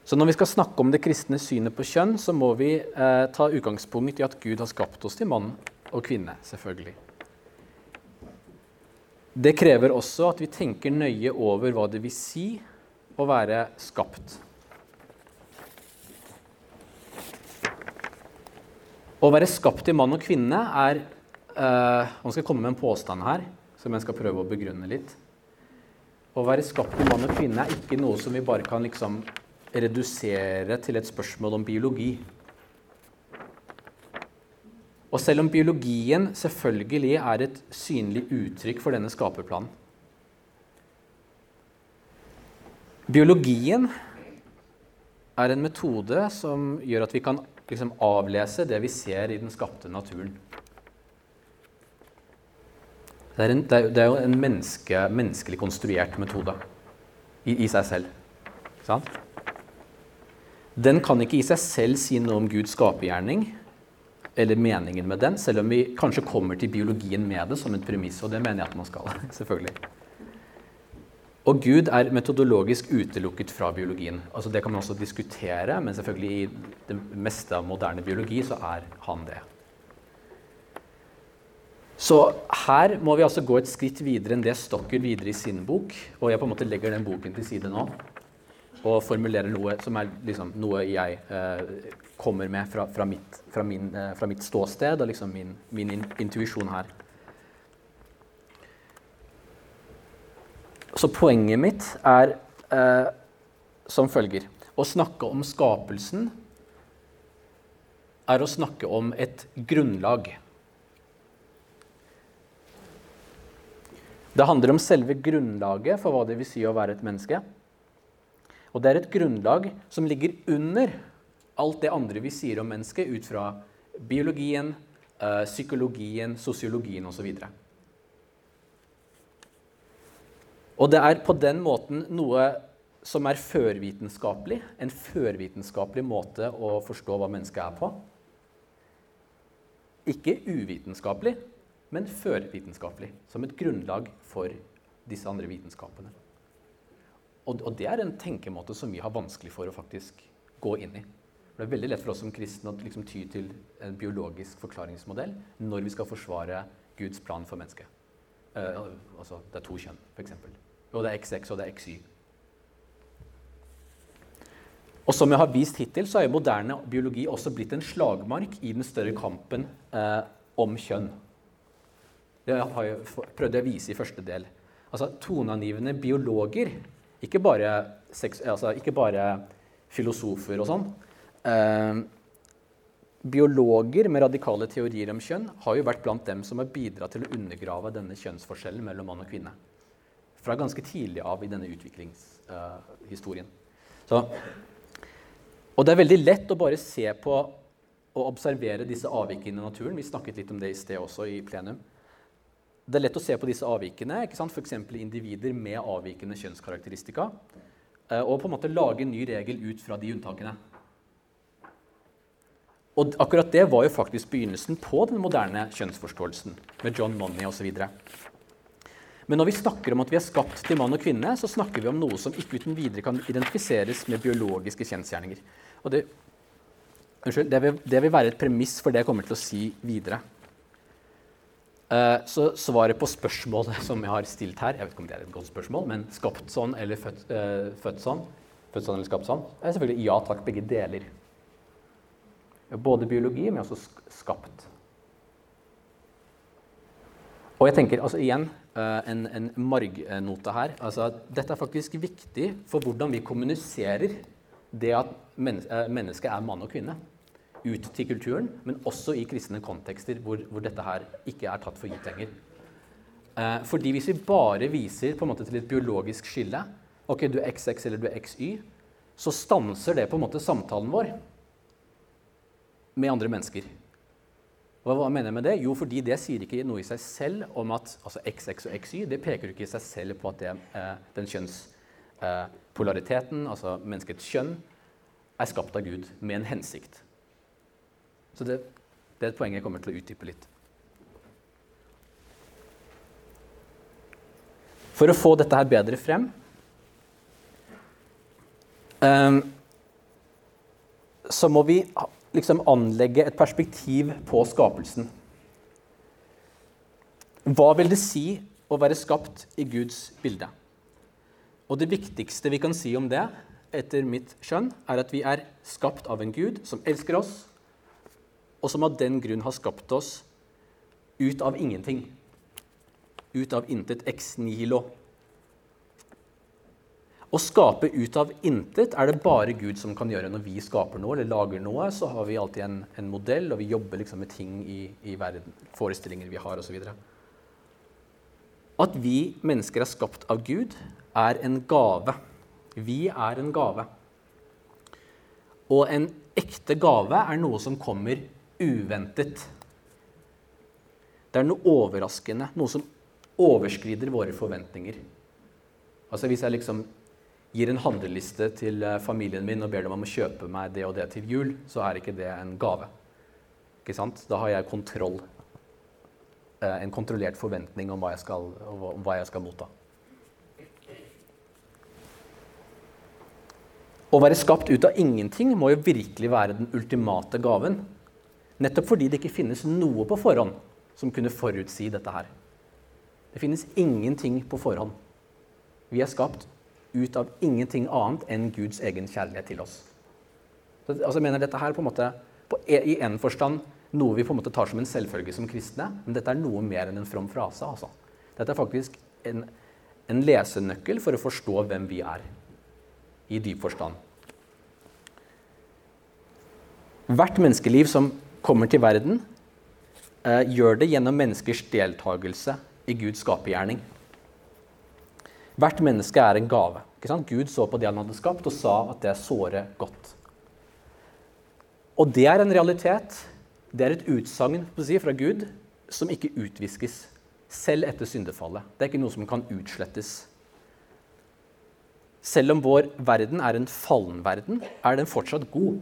Så når vi skal snakke om det kristne synet på kjønn, så må vi eh, ta utgangspunkt i at Gud har skapt oss til mann og kvinne. selvfølgelig. Det krever også at vi tenker nøye over hva det vil si å være skapt. Å være skapt til mann og kvinne er eh, Nå skal komme med en påstand her som jeg skal prøve å begrunne litt. Å være skapt til mann og kvinne er ikke noe som vi bare kan liksom redusere til et spørsmål om biologi. Og selv om biologien selvfølgelig er et synlig uttrykk for denne skaperplanen Biologien er en metode som gjør at vi kan liksom avlese det vi ser i den skapte naturen. Det er, en, det er jo en menneske, menneskelig konstruert metode i, i seg selv. Sant? Den kan ikke i seg selv si noe om Guds skapergjerning, eller meningen med den, selv om vi kanskje kommer til biologien med det som en premiss. Og det mener jeg at man skal. selvfølgelig. Og Gud er metodologisk utelukket fra biologien. Altså Det kan man også diskutere, men selvfølgelig i det meste av moderne biologi så er han det. Så her må vi altså gå et skritt videre enn det Stokker videre i sin bok. Og jeg på en måte legger den boken til side nå og formulerer noe som er liksom noe jeg eh, kommer med fra, fra, mitt, fra, min, eh, fra, mitt, ståsted og liksom min, min in, intuisjon her. Så poenget mitt er eh, som følger Å snakke om skapelsen er å snakke om et grunnlag. Det handler om selve grunnlaget for hva det vil si å være et menneske. Og det er et grunnlag som ligger under alt det andre vi sier om mennesket, ut fra biologien, øh, psykologien, sosiologien osv. Og, og det er på den måten noe som er førvitenskapelig, en førvitenskapelig måte å forstå hva mennesket er på. Ikke uvitenskapelig, men førvitenskapelig, som et grunnlag for disse andre vitenskapene. Og, og, det er en tenkemåte som vi har vanskelig for å faktisk gå inn i. Det er veldig lett for oss som kristne å liksom ty til en biologisk forklaringsmodell når vi skal forsvare Guds plan for mennesket. Uh, altså, det er to kjønn, f.eks. Og det er XX og det er XY. Og som jeg har vist hittil, så er moderne biologi også blitt en slagmark i den større kampen uh, om kjønn. Det har jeg, prøvde jeg å vise i første del. Altså, Toneangivende biologer, ikke bare, seks, altså, ikke bare filosofer og sånn. Eh, biologer med radikale teorier om kjønn har jo vært blant dem som har bidratt til å undergrave denne kjønnsforskjellen mellom mann og kvinne. Fra ganske tidlig av i denne utviklingshistorien. Uh, og det er veldig lett å bare se på og observere disse avvikene i naturen. Vi snakket litt om det i sted også i plenum det er lett å se på disse avvikene, f.eks. individer med avvikende kjønnskarakteristika, eh, og på en måte lage en ny regel ut fra de unntakene. Og akkurat det var jo faktisk begynnelsen på den moderne kjønnsforståelsen, med John Money osv. Men når vi snakker om at vi er skapt til mann og kvinne, så snakker vi om noe som ikke uten videre kan identifiseres med biologiske kjensgjerninger. Og det, unnskyld, det, vil, det vil være et premiss for det jeg kommer til å si videre. Eh, så svaret på spørsmålet som jeg har stilt her, jeg vet ikke om det er et godt spørsmål, men skapt sånn eller født, uh, født sånn, født sånn eller skapt sånn, er selvfølgelig ja takk, begge deler. Både biologi, men også skapt. Og jeg tenker altså igjen uh, en, en margnote her. altså Dette er faktisk viktig for hvordan vi kommuniserer det at mennesket er mann og kvinne ut til kulturen, men også i kristne kontekster hvor, hvor dette her ikke er tatt for gitt lenger. Eh, fordi hvis vi bare viser på en måte til et biologisk skille, ok, du er XX eller du er XY, så stanser det på en måte samtalen vår med andre mennesker. Og hva mener jeg med det? Jo, fordi det sier ikke noe i seg selv om at altså XX og XY det peker ikke i seg selv på at det, eh, den kjønnspolariteten, eh, altså menneskets kjønn, er skapt av Gud med en hensikt. Så det, det er et poeng jeg kommer til å utdype litt. For å få dette her bedre frem um, så må vi liksom anlegge et perspektiv på skapelsen. Hva vil det si å være skapt i Guds bilde? Og det viktigste vi kan si om det, etter mitt skjønn, er at vi er skapt av en Gud som elsker oss, og som av den grunn har skapt oss ut av ingenting. Ut av intet ex nihilo. Å skape ut av intet er det bare Gud som kan gjøre. Når vi skaper noe eller lager noe, så har vi alltid en, en modell, og vi jobber liksom med ting i, i verden, forestillinger vi har osv. At vi mennesker er skapt av Gud, er en gave. Vi er en gave. Og en ekte gave er noe som kommer uventet. Det er noe overraskende, noe som overskrider våre forventninger. Altså Hvis jeg liksom gir en handleliste til eh, familien min og ber dem om å kjøpe meg det og det til jul, så er ikke det en gave. Ikke sant? Da har jeg kontroll. Eh, en kontrollert forventning om hva jeg skal, hva jeg skal motta. Å være skapt ut av ingenting må jo virkelig være den ultimate gaven. Nettopp fordi det ikke finnes noe på forhånd som kunne forutsi dette her. Det finnes ingenting på forhånd. Vi er skapt ut av ingenting annet enn Guds egen kjærlighet til oss. Så, altså, jeg mener dette her på en måte, på, e, I en forstand noe vi på en måte tar som en selvfølge som kristne, men dette er noe mer enn en from frase. Altså. Dette er faktisk en, en lesenøkkel for å forstå hvem vi er, i dyp forstand. Hvert menneskeliv som kommer til verden, eh, gjør det gjennom menneskers deltakelse i Guds skapergjerning. Hvert menneske er en gave. Gud så på det han hadde skapt, og sa at det er såre godt. Og det er en realitet. Det er et utsagn si, fra Gud som ikke utviskes, selv etter syndefallet. Det er ikke noe som kan utslettes. Selv om vår verden er en fallen verden, er den fortsatt god.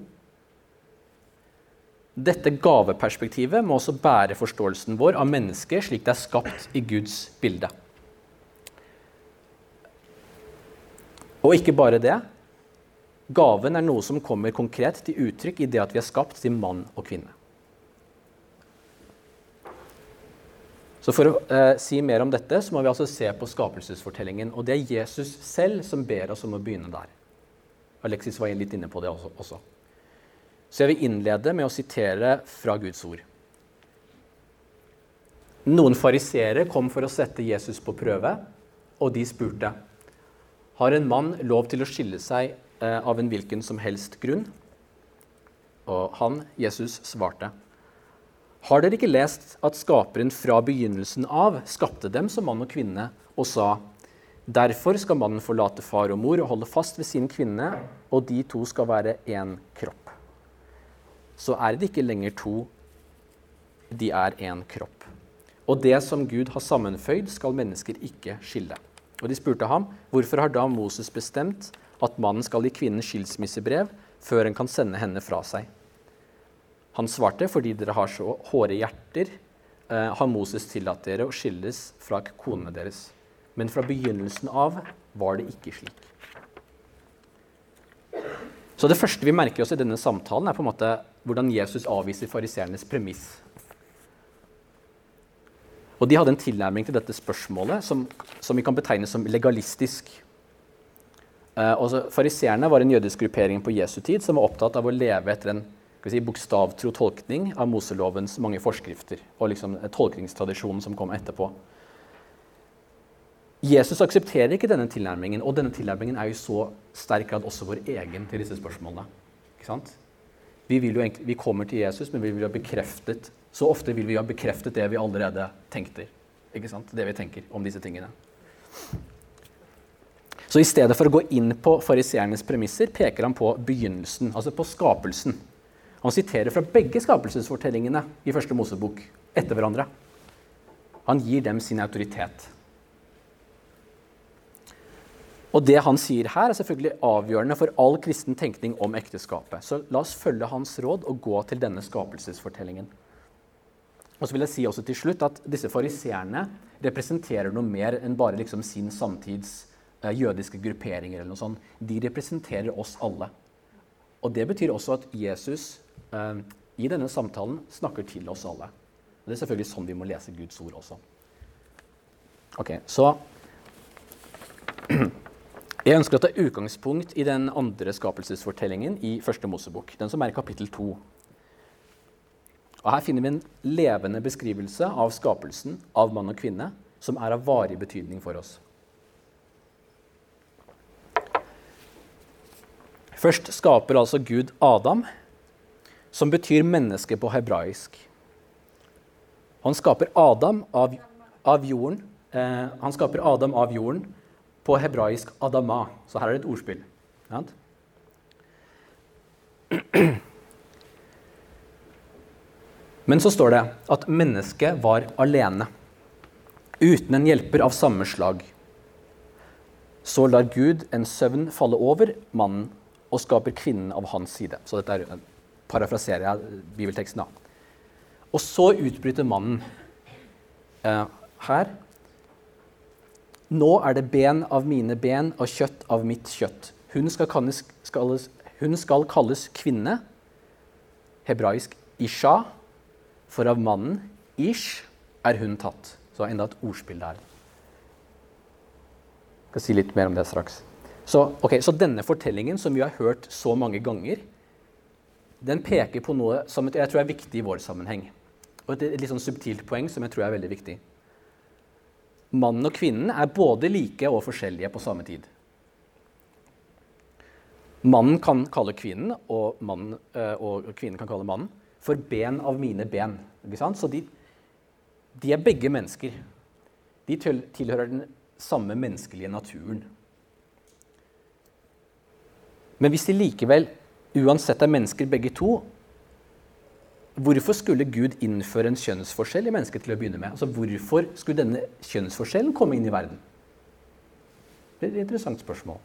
Dette gaveperspektivet må også bære forståelsen vår av mennesket slik det er skapt i Guds bilde. Og ikke bare det. Gaven er noe som kommer konkret til uttrykk i det at vi er skapt til mann og kvinne. Så For å eh, si mer om dette så må vi altså se på skapelsesfortellingen. Og det er Jesus selv som ber oss om å begynne der. Alexis var litt inne på det også. Så jeg vil innlede med å sitere fra Guds ord. Noen fariseere kom for å sette Jesus på prøve, og de spurte har en mann lov til å skille seg eh, av en hvilken som helst grunn. Og han, Jesus, svarte. Har dere ikke lest at Skaperen fra begynnelsen av skapte dem som mann og kvinne, og sa:" Derfor skal mannen forlate far og mor og holde fast ved sin kvinne, og de to skal være én kropp så er det ikke lenger to. De er én kropp. Og det som Gud har sammenføyd, skal mennesker ikke skille. Og de spurte ham, hvorfor har da Moses bestemt at mannen skal gi kvinnen skilsmissebrev før en kan sende henne fra seg? Han svarte, fordi dere har så hårde hjerter, eh, har Moses tillatt dere å skilles fra konene deres. Men fra begynnelsen av var det ikke slik. Så det første vi merker oss i denne samtalen, er på en måte hvordan Jesus avviser fariseernes premiss. Og De hadde en tilnærming til dette spørsmålet som, som vi kan betegne som legalistisk. Eh, Fariseerne var en jødisk gruppering på Jesu tid som var opptatt av å leve etter en si, bokstavtro tolkning av Moselovens mange forskrifter og liksom tolkningstradisjonen som kom etterpå. Jesus aksepterer ikke denne tilnærmingen, og denne tilnærmingen er jo så sterk grad også vår egen til disse spørsmålene. Ikke sant? Vi, egentlig, vi, kommer til Jesus, men vi vil ha bekreftet så ofte vil vi ha bekreftet det vi allerede tenkte. Ikke sant? Det vi tenker om disse tingene. Så i stedet for å gå inn på fariseernes premisser, peker han på begynnelsen, altså på skapelsen. Han siterer fra begge skapelsesfortellingene i første Mosebok etter hverandre. Han gir dem sin autoritet. Og det han sier her, er selvfølgelig avgjørende for all kristen tenkning om ekteskapet. Så la oss følge hans råd og gå til denne skapelsesfortellingen. Og så vil jeg si også til slutt at Disse fariseerne representerer noe mer enn bare liksom sin samtids uh, jødiske grupperinger. eller noe sånt. De representerer oss alle. Og Det betyr også at Jesus eh, i denne samtalen snakker til oss alle. Og Det er selvfølgelig sånn vi må lese Guds ord også. Ok, så Jeg ønsker å ta utgangspunkt i den andre skapelsesfortellingen i første Mosebok, den som er i kapittel 2. Og Her finner vi en levende beskrivelse av skapelsen av mann og kvinne, som er av varig betydning for oss. Først skaper altså Gud Adam, som betyr menneske på hebraisk. Han skaper Adam av, av jorden. Eh, han skaper Adam av jorden på hebraisk 'adama'. Så her er det et ordspill. Men så står det at mennesket var alene, uten en hjelper av samme slag. Så lar Gud en søvn falle over mannen og skaper kvinnen av hans side. Så dette er, parafraserer jeg bibelteksten. da. Og så utbryter mannen eh, her nå er det ben av mine ben og kjøtt av mitt kjøtt. Hun skal kalles, skal, hun skal kalles kvinne, hebraisk isha, for av mannen ish er hun tatt. Så enda et ordspill der. Jeg skal si litt mer om det straks. Så, okay, så denne fortellingen, som vi har hørt så mange ganger, den peker på noe som jeg tror er viktig i vår sammenheng. Og et, litt sånn subtilt poeng som jeg tror er veldig viktig. Mannen og kvinnen er både like og forskjellige på samme tid. Mannen kan kalle kvinnen, og, mannen, eh, og kvinnen kan kalle mannen, for ben av mine ben. Så de, de, er begge mennesker. De tilhører den samme menneskelige naturen. Men hvis de likevel uansett er mennesker begge to, hvorfor skulle Gud innføre en kjønnsforskjell i mennesket til å begynne med? Altså, Hvorfor skulle denne kjønnsforskjellen komme inn i verden? Det er et interessant spørsmål.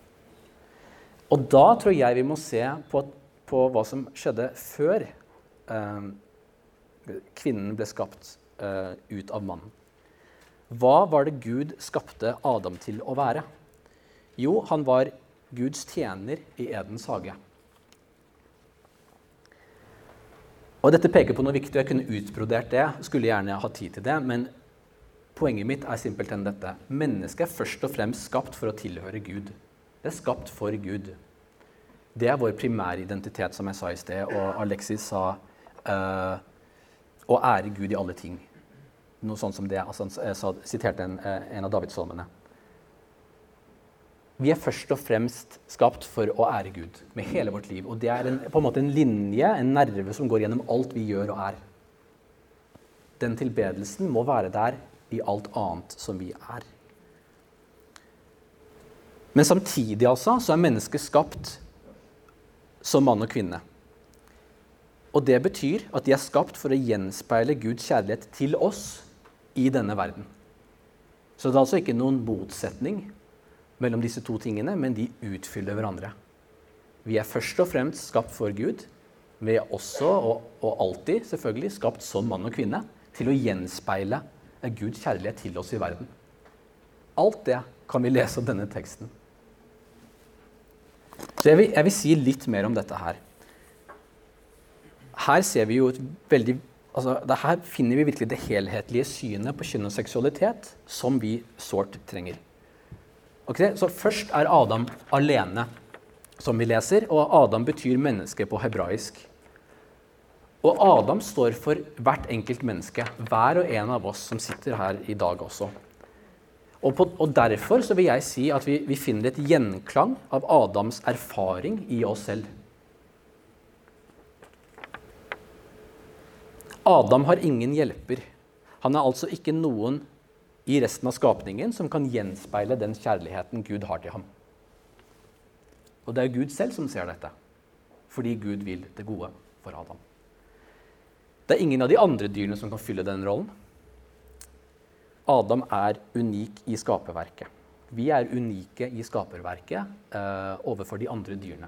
Og da tror jeg vi må se på, på hva som skjedde før eh, kvinnen ble skapt eh, ut av mannen. Hva var det Gud skapte Adam til å være? Jo, han var Guds tjener i Edens hage. Og Dette peker på noe viktig, og jeg kunne utbrodert det. Skulle gjerne ha tid til det, men poenget mitt er simpelthen dette. Mennesket er først og fremst skapt for å tilhøre Gud. Det er skapt for Gud. Det er vår primære identitet, som jeg sa i sted. Og Alexis sa uh, å ære Gud i alle ting. Noe sånt som det. Altså, han siterte en, eh, en av Davidssalmene. Vi er først og fremst skapt for å ære Gud med hele vårt liv. Og det er en, på en måte en linje, en nerve, som går gjennom alt vi gjør og er. Den tilbedelsen må være der i alt annet som vi er. Men samtidig altså, så er mennesket skapt som mann og kvinne. Og det betyr at de er skapt for å gjenspeile Guds kjærlighet til oss i denne verden. Så det er altså ikke noen motsetning mellom disse to tingene, men de utfyller hverandre. Vi er først og fremst skapt for Gud. Vi er også, og, og alltid selvfølgelig, skapt som mann og kvinne til å gjenspeile Guds kjærlighet til oss i verden. Alt det kan vi lese om denne teksten. Så jeg vil, jeg vil si litt mer om dette her. Her ser vi jo et veldig altså, Her finner vi virkelig det helhetlige synet på kjønn og seksualitet som vi sårt trenger. Okay? Så først er Adam alene, som vi leser, og Adam betyr menneske på hebraisk. Og Adam står for hvert enkelt menneske, hver og en av oss som sitter her i dag også. Og, på, og Derfor vil jeg si at vi, vi finner et gjenklang av Adams erfaring i oss selv. Adam har ingen hjelper. Han er altså ikke noen i resten av skapningen som kan gjenspeile den kjærligheten Gud har til ham. Og det er Gud selv som ser dette, fordi Gud vil det gode for Adam. Det er ingen av de andre dyrene som kan fylle den rollen. Adam er unik i skaperverket. Vi er unike i skaperverket eh, overfor de andre dyrene.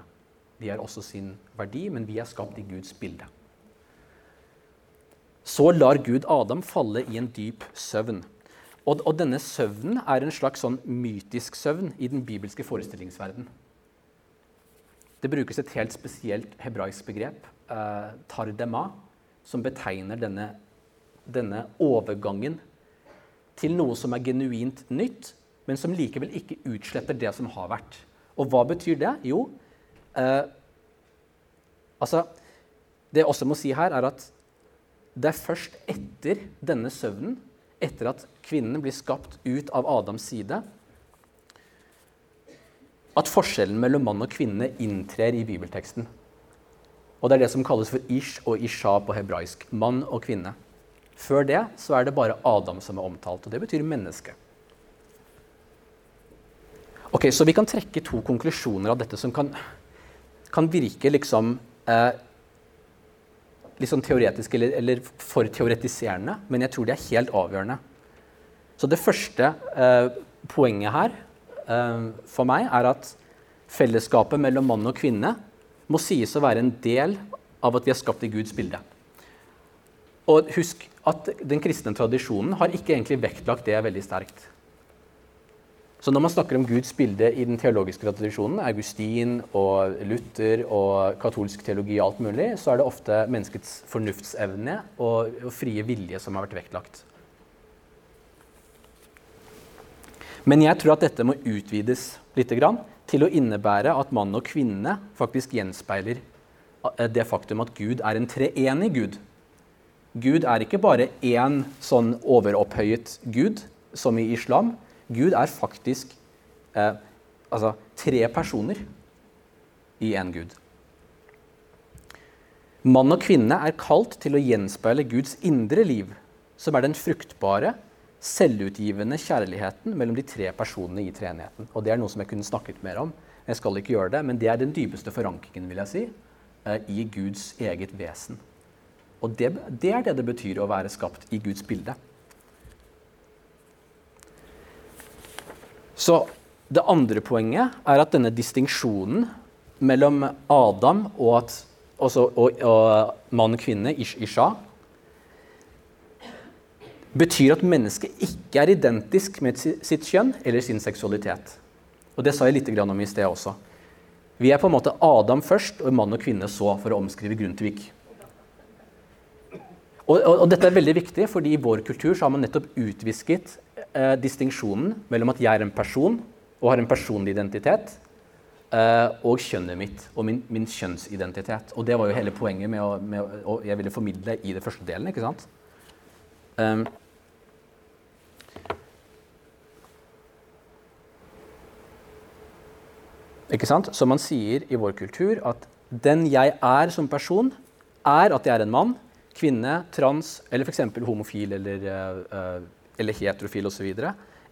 De har også sin verdi, men vi er skapt i Guds bilde. Så lar Gud Adam falle i en dyp søvn. Og, og, denne søvnen er en slags sånn mytisk søvn i den bibelske forestillingsverden. Det brukes et helt spesielt hebraisk begrep, eh, tardema, som betegner denne, denne, overgangen til noe som er genuint nytt, men som likevel ikke utsletter det som har vært. Og hva betyr det? Jo, eh, altså Det jeg også må si her, er at det er først etter denne søvnen etter at kvinnen blir skapt ut av Adams side, at forskjellen mellom mann og kvinne inntrer i bibelteksten. Og Det er det som kalles for ish og isha på hebraisk. Mann og kvinne. Før det så er det bare Adam som er omtalt, og det betyr menneske. Ok, Så vi kan trekke to konklusjoner av dette som kan, kan virke liksom eh, litt sånn teoretisk eller, eller, for teoretiserende, men jeg tror de er helt avgjørende. Så det første eh, poenget her eh, for meg er at fellesskapet mellom mann og kvinne må sies å være en del av at vi er skapt i Guds bilde. Og husk at den kristne tradisjonen har ikke egentlig vektlagt det veldig sterkt. Så når man snakker om Guds bilde i den teologiske tradisjonen, Augustin og Luther og katolsk teologi og alt mulig, så er det ofte menneskets fornuftsevne og, og frie vilje som har vært vektlagt. Men jeg tror at dette må utvides litt til å innebære at mann og kvinne faktisk gjenspeiler eh, det faktum at Gud er en treenig Gud. Gud er ikke bare én sånn overopphøyet Gud, som i islam. Gud er faktisk eh, altså tre personer i én Gud. Mann og kvinne er kalt til å gjenspeile Guds indre liv, som er den fruktbare, selvutgivende kjærligheten mellom de tre personene i treenigheten. Og det er noe som jeg kunne snakket mer om. Jeg skal ikke gjøre det, men det er den dypeste forankringen vil jeg si, eh, i Guds eget vesen. Og det, det er det det betyr å være skapt i Guds bilde. Så det andre poenget er at denne distinksjonen mellom Adam og at også, og, og mann og kvinne, ish, isha, betyr at mennesket ikke er identisk med sitt kjønn eller sin seksualitet. Og Det sa jeg litt om i sted også. Vi er på en måte Adam først og mann og kvinne så, for å omskrive Grundtvig. Og, og, og, dette er veldig viktig, fordi i vår kultur så har man nettopp utvisket eh, distinksjonen mellom at jeg er en person og har en personlig identitet, eh, og kjønnet mitt og min, min, kjønnsidentitet. Og det var jo hele poenget med å, med å, jeg ville formidle i det første delen. ikke sant? Um, ikke sant? Så man sier i vår kultur at den jeg er som person, er at jeg er en mann, kvinne, trans eller f.eks. homofil eller, uh, eller heterofil osv.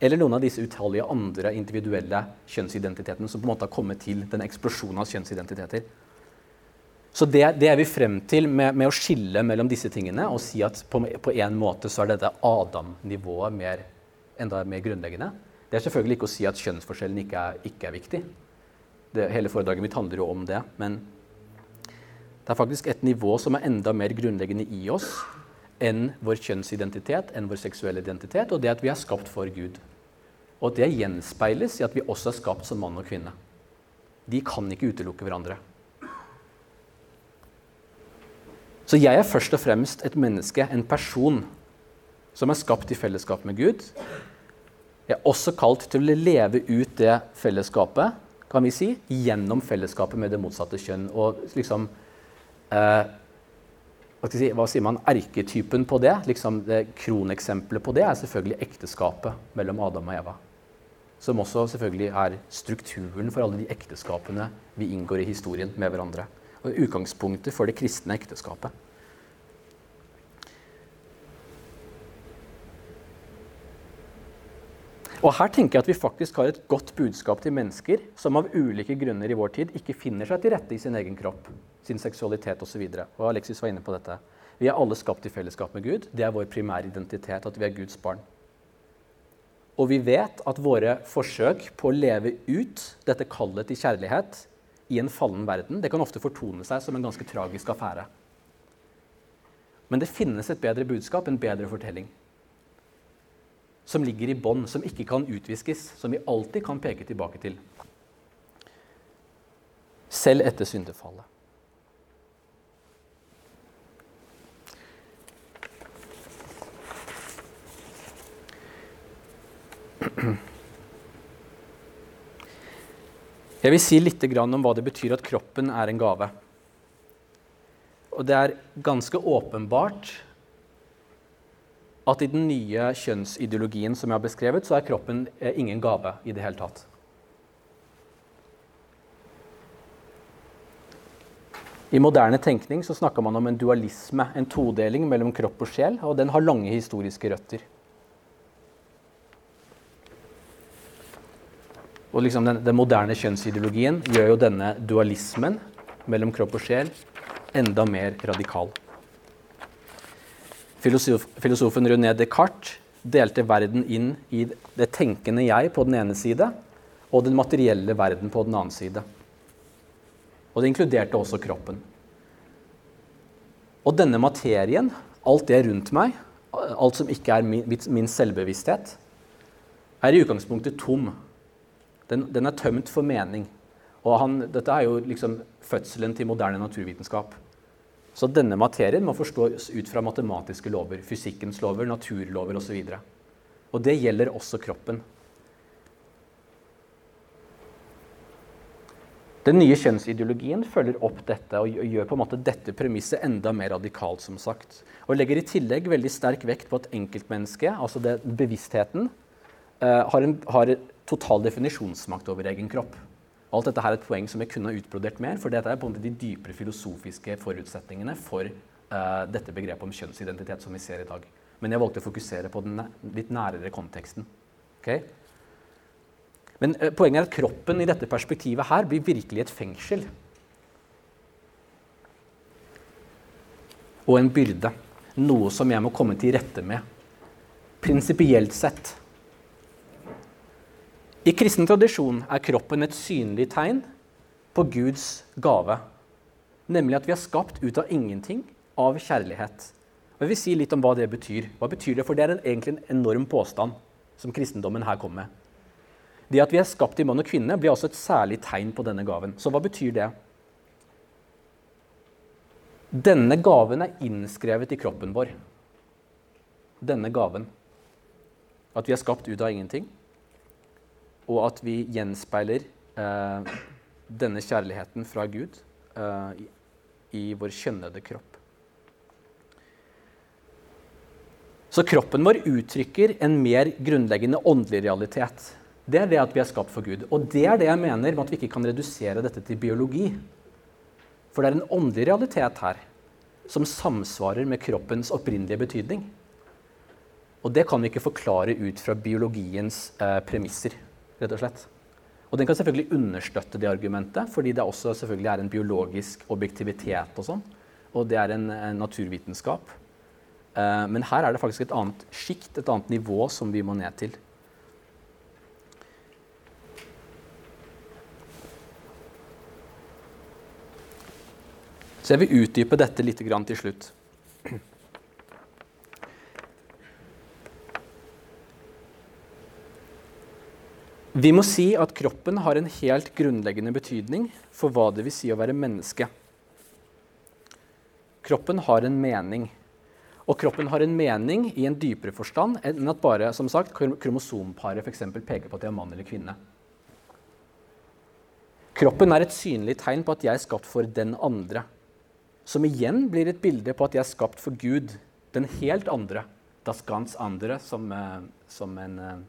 Eller noen av disse utallige andre individuelle kjønnsidentitetene som på en måte har kommet til den eksplosjonen av kjønnsidentiteter. Så det, det er vi frem til med, med, å skille mellom disse tingene og si at på, på en måte så er dette Adam-nivået mer, enda mer grunnleggende. Det er selvfølgelig ikke å si at kjønnsforskjellen ikke er, ikke er viktig. Det, hele foredraget mitt handler jo om det. Men det er faktisk et nivå som er enda mer grunnleggende i oss enn vår kjønnsidentitet, enn vår seksuelle identitet, og det at vi er skapt for Gud. Og det gjenspeiles i at vi også er skapt som mann og kvinne. De kan ikke utelukke hverandre. Så jeg er først og fremst et menneske, en person, som er skapt i fellesskap med Gud. Jeg er også kalt til å leve ut det fellesskapet kan vi si, gjennom fellesskapet med det motsatte kjønn. Og liksom eh, si, hva, sier man, Erketypen på det, liksom det kroneksempelet på det, er selvfølgelig ekteskapet mellom Adam og Eva. Som også selvfølgelig er strukturen for alle de ekteskapene vi inngår i historien med hverandre. Og utgangspunktet for det kristne ekteskapet. Og Her tenker jeg at vi faktisk har et godt budskap til mennesker som av ulike grunner i vår tid ikke finner seg til rette i sin egen kropp, sin seksualitet osv. Og Alexis var inne på dette. Vi er alle skapt i fellesskap med Gud. Det er vår primære identitet, at vi er Guds barn. Og vi vet at våre forsøk på å leve ut dette kallet til kjærlighet i en fallen verden, det kan ofte fortone seg som en ganske tragisk affære. Men det finnes et bedre budskap, en bedre fortelling. Som ligger i bånn, som ikke kan utviskes, som vi alltid kan peke tilbake til. Selv etter syndefallet. Jeg vil si litt om hva det betyr at kroppen er en gave. Og det er ganske åpenbart at i den nye kjønnsideologien som jeg har beskrevet, så er kroppen eh, ingen gave i det hele tatt. I moderne tenkning så snakker man om en dualisme, en todeling mellom kropp og sjel, og den har lange historiske røtter. Og liksom den, den, moderne kjønnsideologien gjør jo denne dualismen mellom kropp og sjel enda mer radikal. Filosof, filosofen René Descartes delte verden inn i det tenkende jeg på den ene side og den materielle verden på den annen side. Og det inkluderte også kroppen. Og denne materien, alt det rundt meg, alt som ikke er min, min selvbevissthet, er i utgangspunktet tom den, den er tømt for mening. Og han, dette er jo liksom fødselen til moderne naturvitenskap. Så denne materien må forstås ut fra matematiske lover, fysikkens lover, naturlover osv. Og, så og det gjelder også kroppen. Den nye kjønnsideologien følger opp dette og gjør på en måte dette premisset enda mer radikalt. som sagt. Og legger i tillegg veldig sterk vekt på at enkeltmennesket, altså det, bevisstheten, eh, har, en, har total definisjonsmakt over egen kropp. Alt dette her er et poeng som jeg kunne ha utbrodert mer, for dette er på en måte de dypere filosofiske forutsetningene for uh, dette begrepet om kjønnsidentitet som vi ser i dag. Men jeg valgte å fokusere på den litt nærere konteksten. Okay? Men uh, poenget er at kroppen i dette perspektivet her blir virkelig et fengsel. Og en byrde. Noe som jeg må komme til rette med. Prinsipielt sett i kristen tradisjon er kroppen et synlig tegn på Guds gave. Nemlig at vi er skapt ut av ingenting, av kjærlighet. Og jeg vil si litt om hva det betyr. Hva betyr det? For det er en, egentlig en enorm påstand som kristendommen her kommer med. Det at vi er skapt i mann og kvinne, blir også et særlig tegn på denne gaven. Så hva betyr det? Denne gaven er innskrevet i kroppen vår. Denne gaven. At vi er skapt ut av ingenting og at vi gjenspeiler eh, denne kjærligheten fra Gud eh, i, i, vår kjønnede kropp. Så kroppen vår uttrykker en mer grunnleggende åndelig realitet. Det er det at vi er skapt for Gud. Og det er det jeg mener med at vi ikke kan redusere dette til biologi. For det er en åndelig realitet her som samsvarer med kroppens opprinnelige betydning. Og det kan vi ikke forklare ut fra biologiens eh, premisser rett og slett. Og den kan selvfølgelig understøtte det argumentet, fordi det også selvfølgelig er en biologisk objektivitet og sånn. Og det er en, en naturvitenskap. Uh, men her er det faktisk et annet sjikt, et annet nivå, som vi må ned til. Så jeg vil utdype dette litt til slutt. Vi må si at kroppen har en helt grunnleggende betydning for hva det vil si å være menneske. Kroppen har en mening. Og kroppen har en mening i en dypere forstand enn at bare som sagt, kromosomparet f.eks. peker på at jeg er mann eller kvinne. Kroppen er et synlig tegn på at jeg er skapt for den andre. Som igjen blir et bilde på at jeg er skapt for Gud, den helt andre. Das ganz andre, som, eh, som en eh,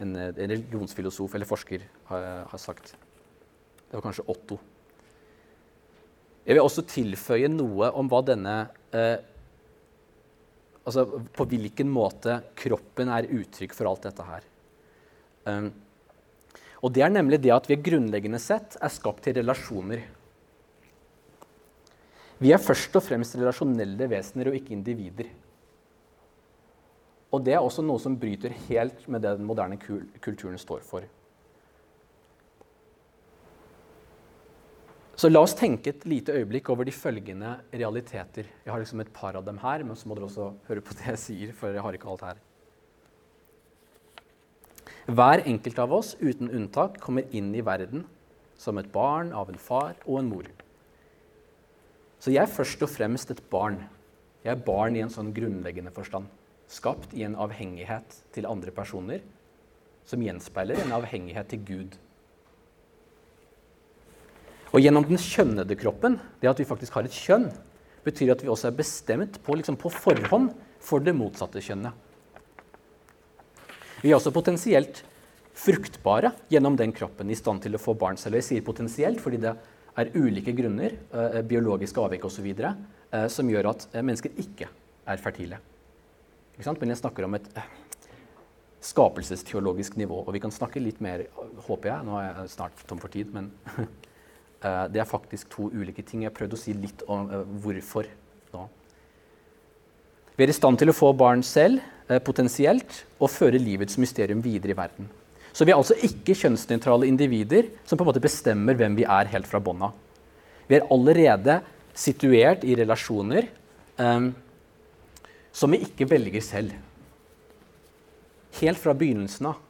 en, en religionsfilosof eller forsker har, har, sagt. Det var kanskje Otto. Jeg vil også tilføye noe om hva denne eh, Altså på hvilken måte kroppen er uttrykk for alt dette her. Um, og det er nemlig det at vi grunnleggende sett er skapt til relasjoner. Vi er først og fremst relasjonelle vesener og ikke individer. Og det er også noe som bryter helt med det den moderne kulturen står for. Så la oss tenke et lite øyeblikk over de følgende realiteter. Jeg har liksom et par av dem her, men så må dere også høre på det jeg sier, for jeg har ikke alt her. Hver enkelt av oss, uten unntak, kommer inn i verden som et barn av en far og en mor. Så jeg er først og fremst et barn. Jeg er barn i en sånn grunnleggende forstand skapt i en avhengighet til andre personer som gjenspeiler en avhengighet til Gud. Og gjennom den kjønnede kroppen, det at vi faktisk har et kjønn, betyr at vi også er bestemt på, liksom på forhånd for det motsatte kjønnet. Vi er også potensielt fruktbare gjennom den kroppen, i stand til å få barn selv. Jeg sier potensielt fordi det er ulike grunner, øh, biologiske avvik osv., øh, som gjør at mennesker ikke er fertile. Men jeg snakker om et eh, skapelsesteologisk nivå. Og vi kan snakke litt mer, håper jeg. Nå er jeg snart tom for tid, men eh, det er faktisk to ulike ting. Jeg har prøvd å si litt om uh, hvorfor nå. Vi er i stand til å få barn selv, potensielt, og føre livets mysterium videre i verden. Så vi er altså ikke kjønnsnøytrale individer som på en måte bestemmer hvem vi er helt fra bånn av. Vi er allerede situert i relasjoner um, som vi ikke velger selv. Helt fra begynnelsen av.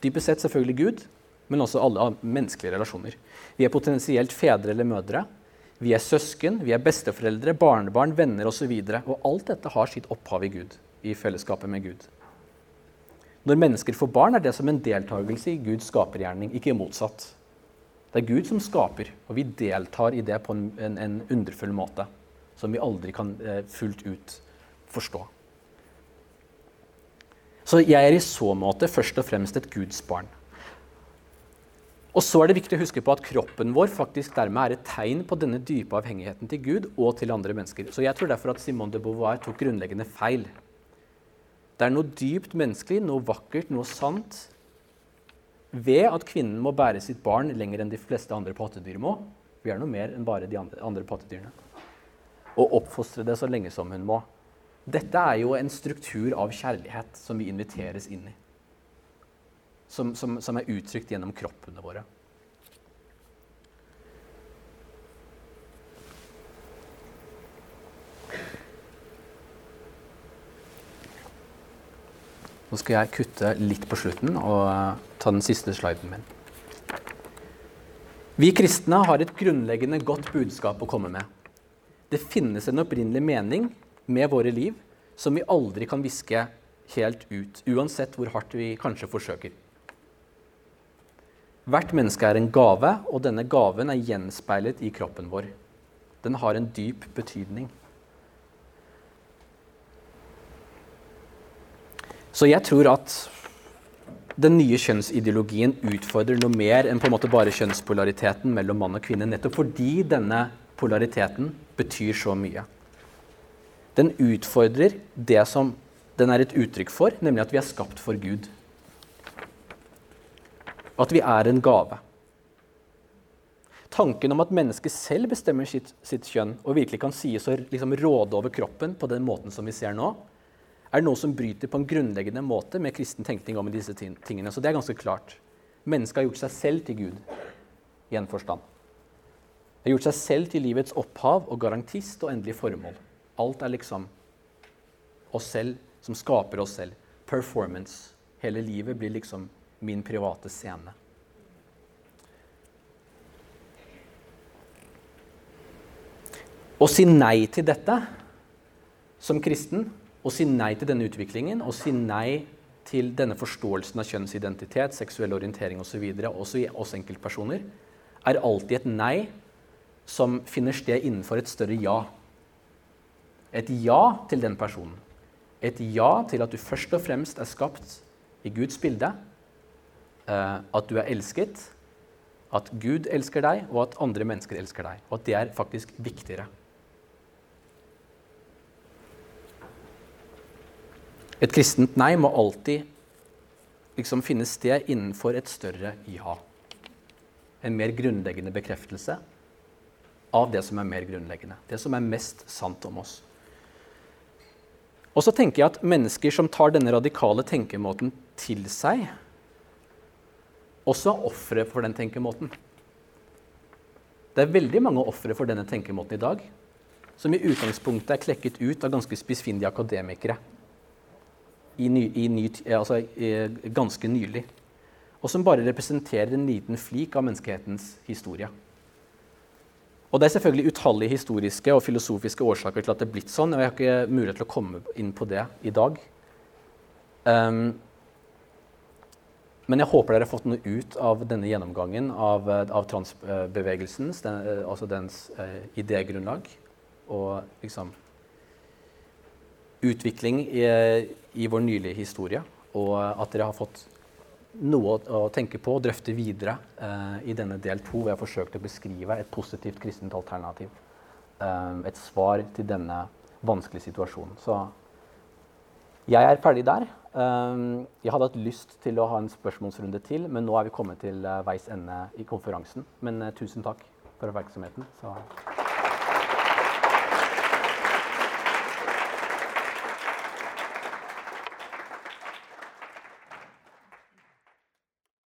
Dypest sett selvfølgelig Gud, men også alle menneskelige relasjoner. Vi er potensielt fedre eller mødre. Vi er søsken, vi er besteforeldre, barnebarn, venner osv. Og, så og alt dette har sitt opphav i Gud, i fellesskapet med Gud. Når mennesker får barn, er det som en deltakelse i Guds skapergjerning, ikke motsatt. Det er Gud som skaper, og vi deltar i det på en, en, en underfull måte. Som vi aldri kan eh, fullt ut forstå. Så jeg er i så måte først og fremst et Guds barn. Og så er det viktig å huske på at kroppen vår faktisk dermed er et tegn på denne dype avhengigheten til Gud og til andre mennesker. Så jeg tror derfor at Simone de Beauvoir tok grunnleggende feil. Det er noe dypt menneskelig, noe vakkert, noe sant ved at kvinnen må bære sitt barn lenger enn de fleste andre pattedyr må. Vi er noe mer enn bare de andre, andre pattedyrene. Og oppfostre det så lenge som hun må. Dette er jo en struktur av kjærlighet som vi inviteres inn i som, som, som er uttrykt gjennom kroppene våre. Nå skal jeg kutte litt på slutten og eh, ta den siste sliden min. Vi kristne har et grunnleggende godt budskap å komme med. Det finnes en opprinnelig mening med våre liv som vi aldri kan viske helt ut, uansett hvor hardt vi kanskje forsøker. Hvert menneske er en gave, og denne gaven er gjenspeilet i kroppen vår. Den har en dyp betydning. Så jeg tror at den nye kjønnsideologien utfordrer noe mer enn på en måte bare kjønnspolariteten mellom mann og kvinne, nettopp fordi denne polariteten betyr så mye. Den utfordrer det som den er et uttrykk for, nemlig at vi er skapt for Gud. At vi er en gave. Tanken om at mennesket selv bestemmer sitt, sitt kjønn og virkelig kan sies å liksom råde over kroppen på den måten som vi ser nå, er noe som bryter på en grunnleggende måte med kristen tenkning om disse tingene. Så det er ganske klart. Mennesket har gjort seg selv til Gud i en forstand. Har gjort seg selv til livets opphav og garantist og endelig formål. Alt er liksom oss selv som skaper oss selv. Performance. Hele livet blir liksom min private scene. Å si nei til dette som kristen, å si nei til denne utviklingen, å si nei til denne forståelsen av kjønnsidentitet, seksuell orientering osv., også i oss enkeltpersoner, er alltid et nei som finner sted innenfor et større ja. Et ja til den personen. Et ja til at du først og fremst er skapt i Guds bilde, Eh, at du er elsket, at Gud elsker deg, og at andre mennesker elsker deg. Og at det er faktisk viktigere. Et kristent nei må alltid liksom finne sted innenfor et større ja. En mer grunnleggende bekreftelse av det som er mer grunnleggende. Det som er mest sant om oss. Og så tenker jeg at mennesker som tar denne radikale tenkemåten til seg, også ofre for den tenkemåten. Det er veldig mange ofre for denne tenkemåten i dag, som i utgangspunktet er klekket ut av ganske spissfindige akademikere i ny, i ny, altså, ganske nylig. Og som bare representerer en liten flik av menneskehetens historie. Og Det er selvfølgelig utallige historiske og filosofiske årsaker til at det er blitt sånn. og Jeg har ikke mulighet til å komme inn på det i dag. Um, men jeg håper dere har fått noe ut av denne gjennomgangen av, eh, av transbevegelsens, den, eh, altså dens uh, idégrunnlag og liksom utvikling i, i, vår nylige historie. Og at dere har fått noe å, tenke på og drøfte videre eh, i denne del to, hvor jeg har forsøkt å beskrive et positivt kristent alternativ. Eh, et svar til denne vanskelige situasjonen. Så jeg er ferdig der. Ehm, jeg hadde hatt lyst til å ha en spørsmålsrunde til, men nå er vi kommet til eh, veis ende i konferansen. Men eh, tusen takk for oppmerksomheten. Så.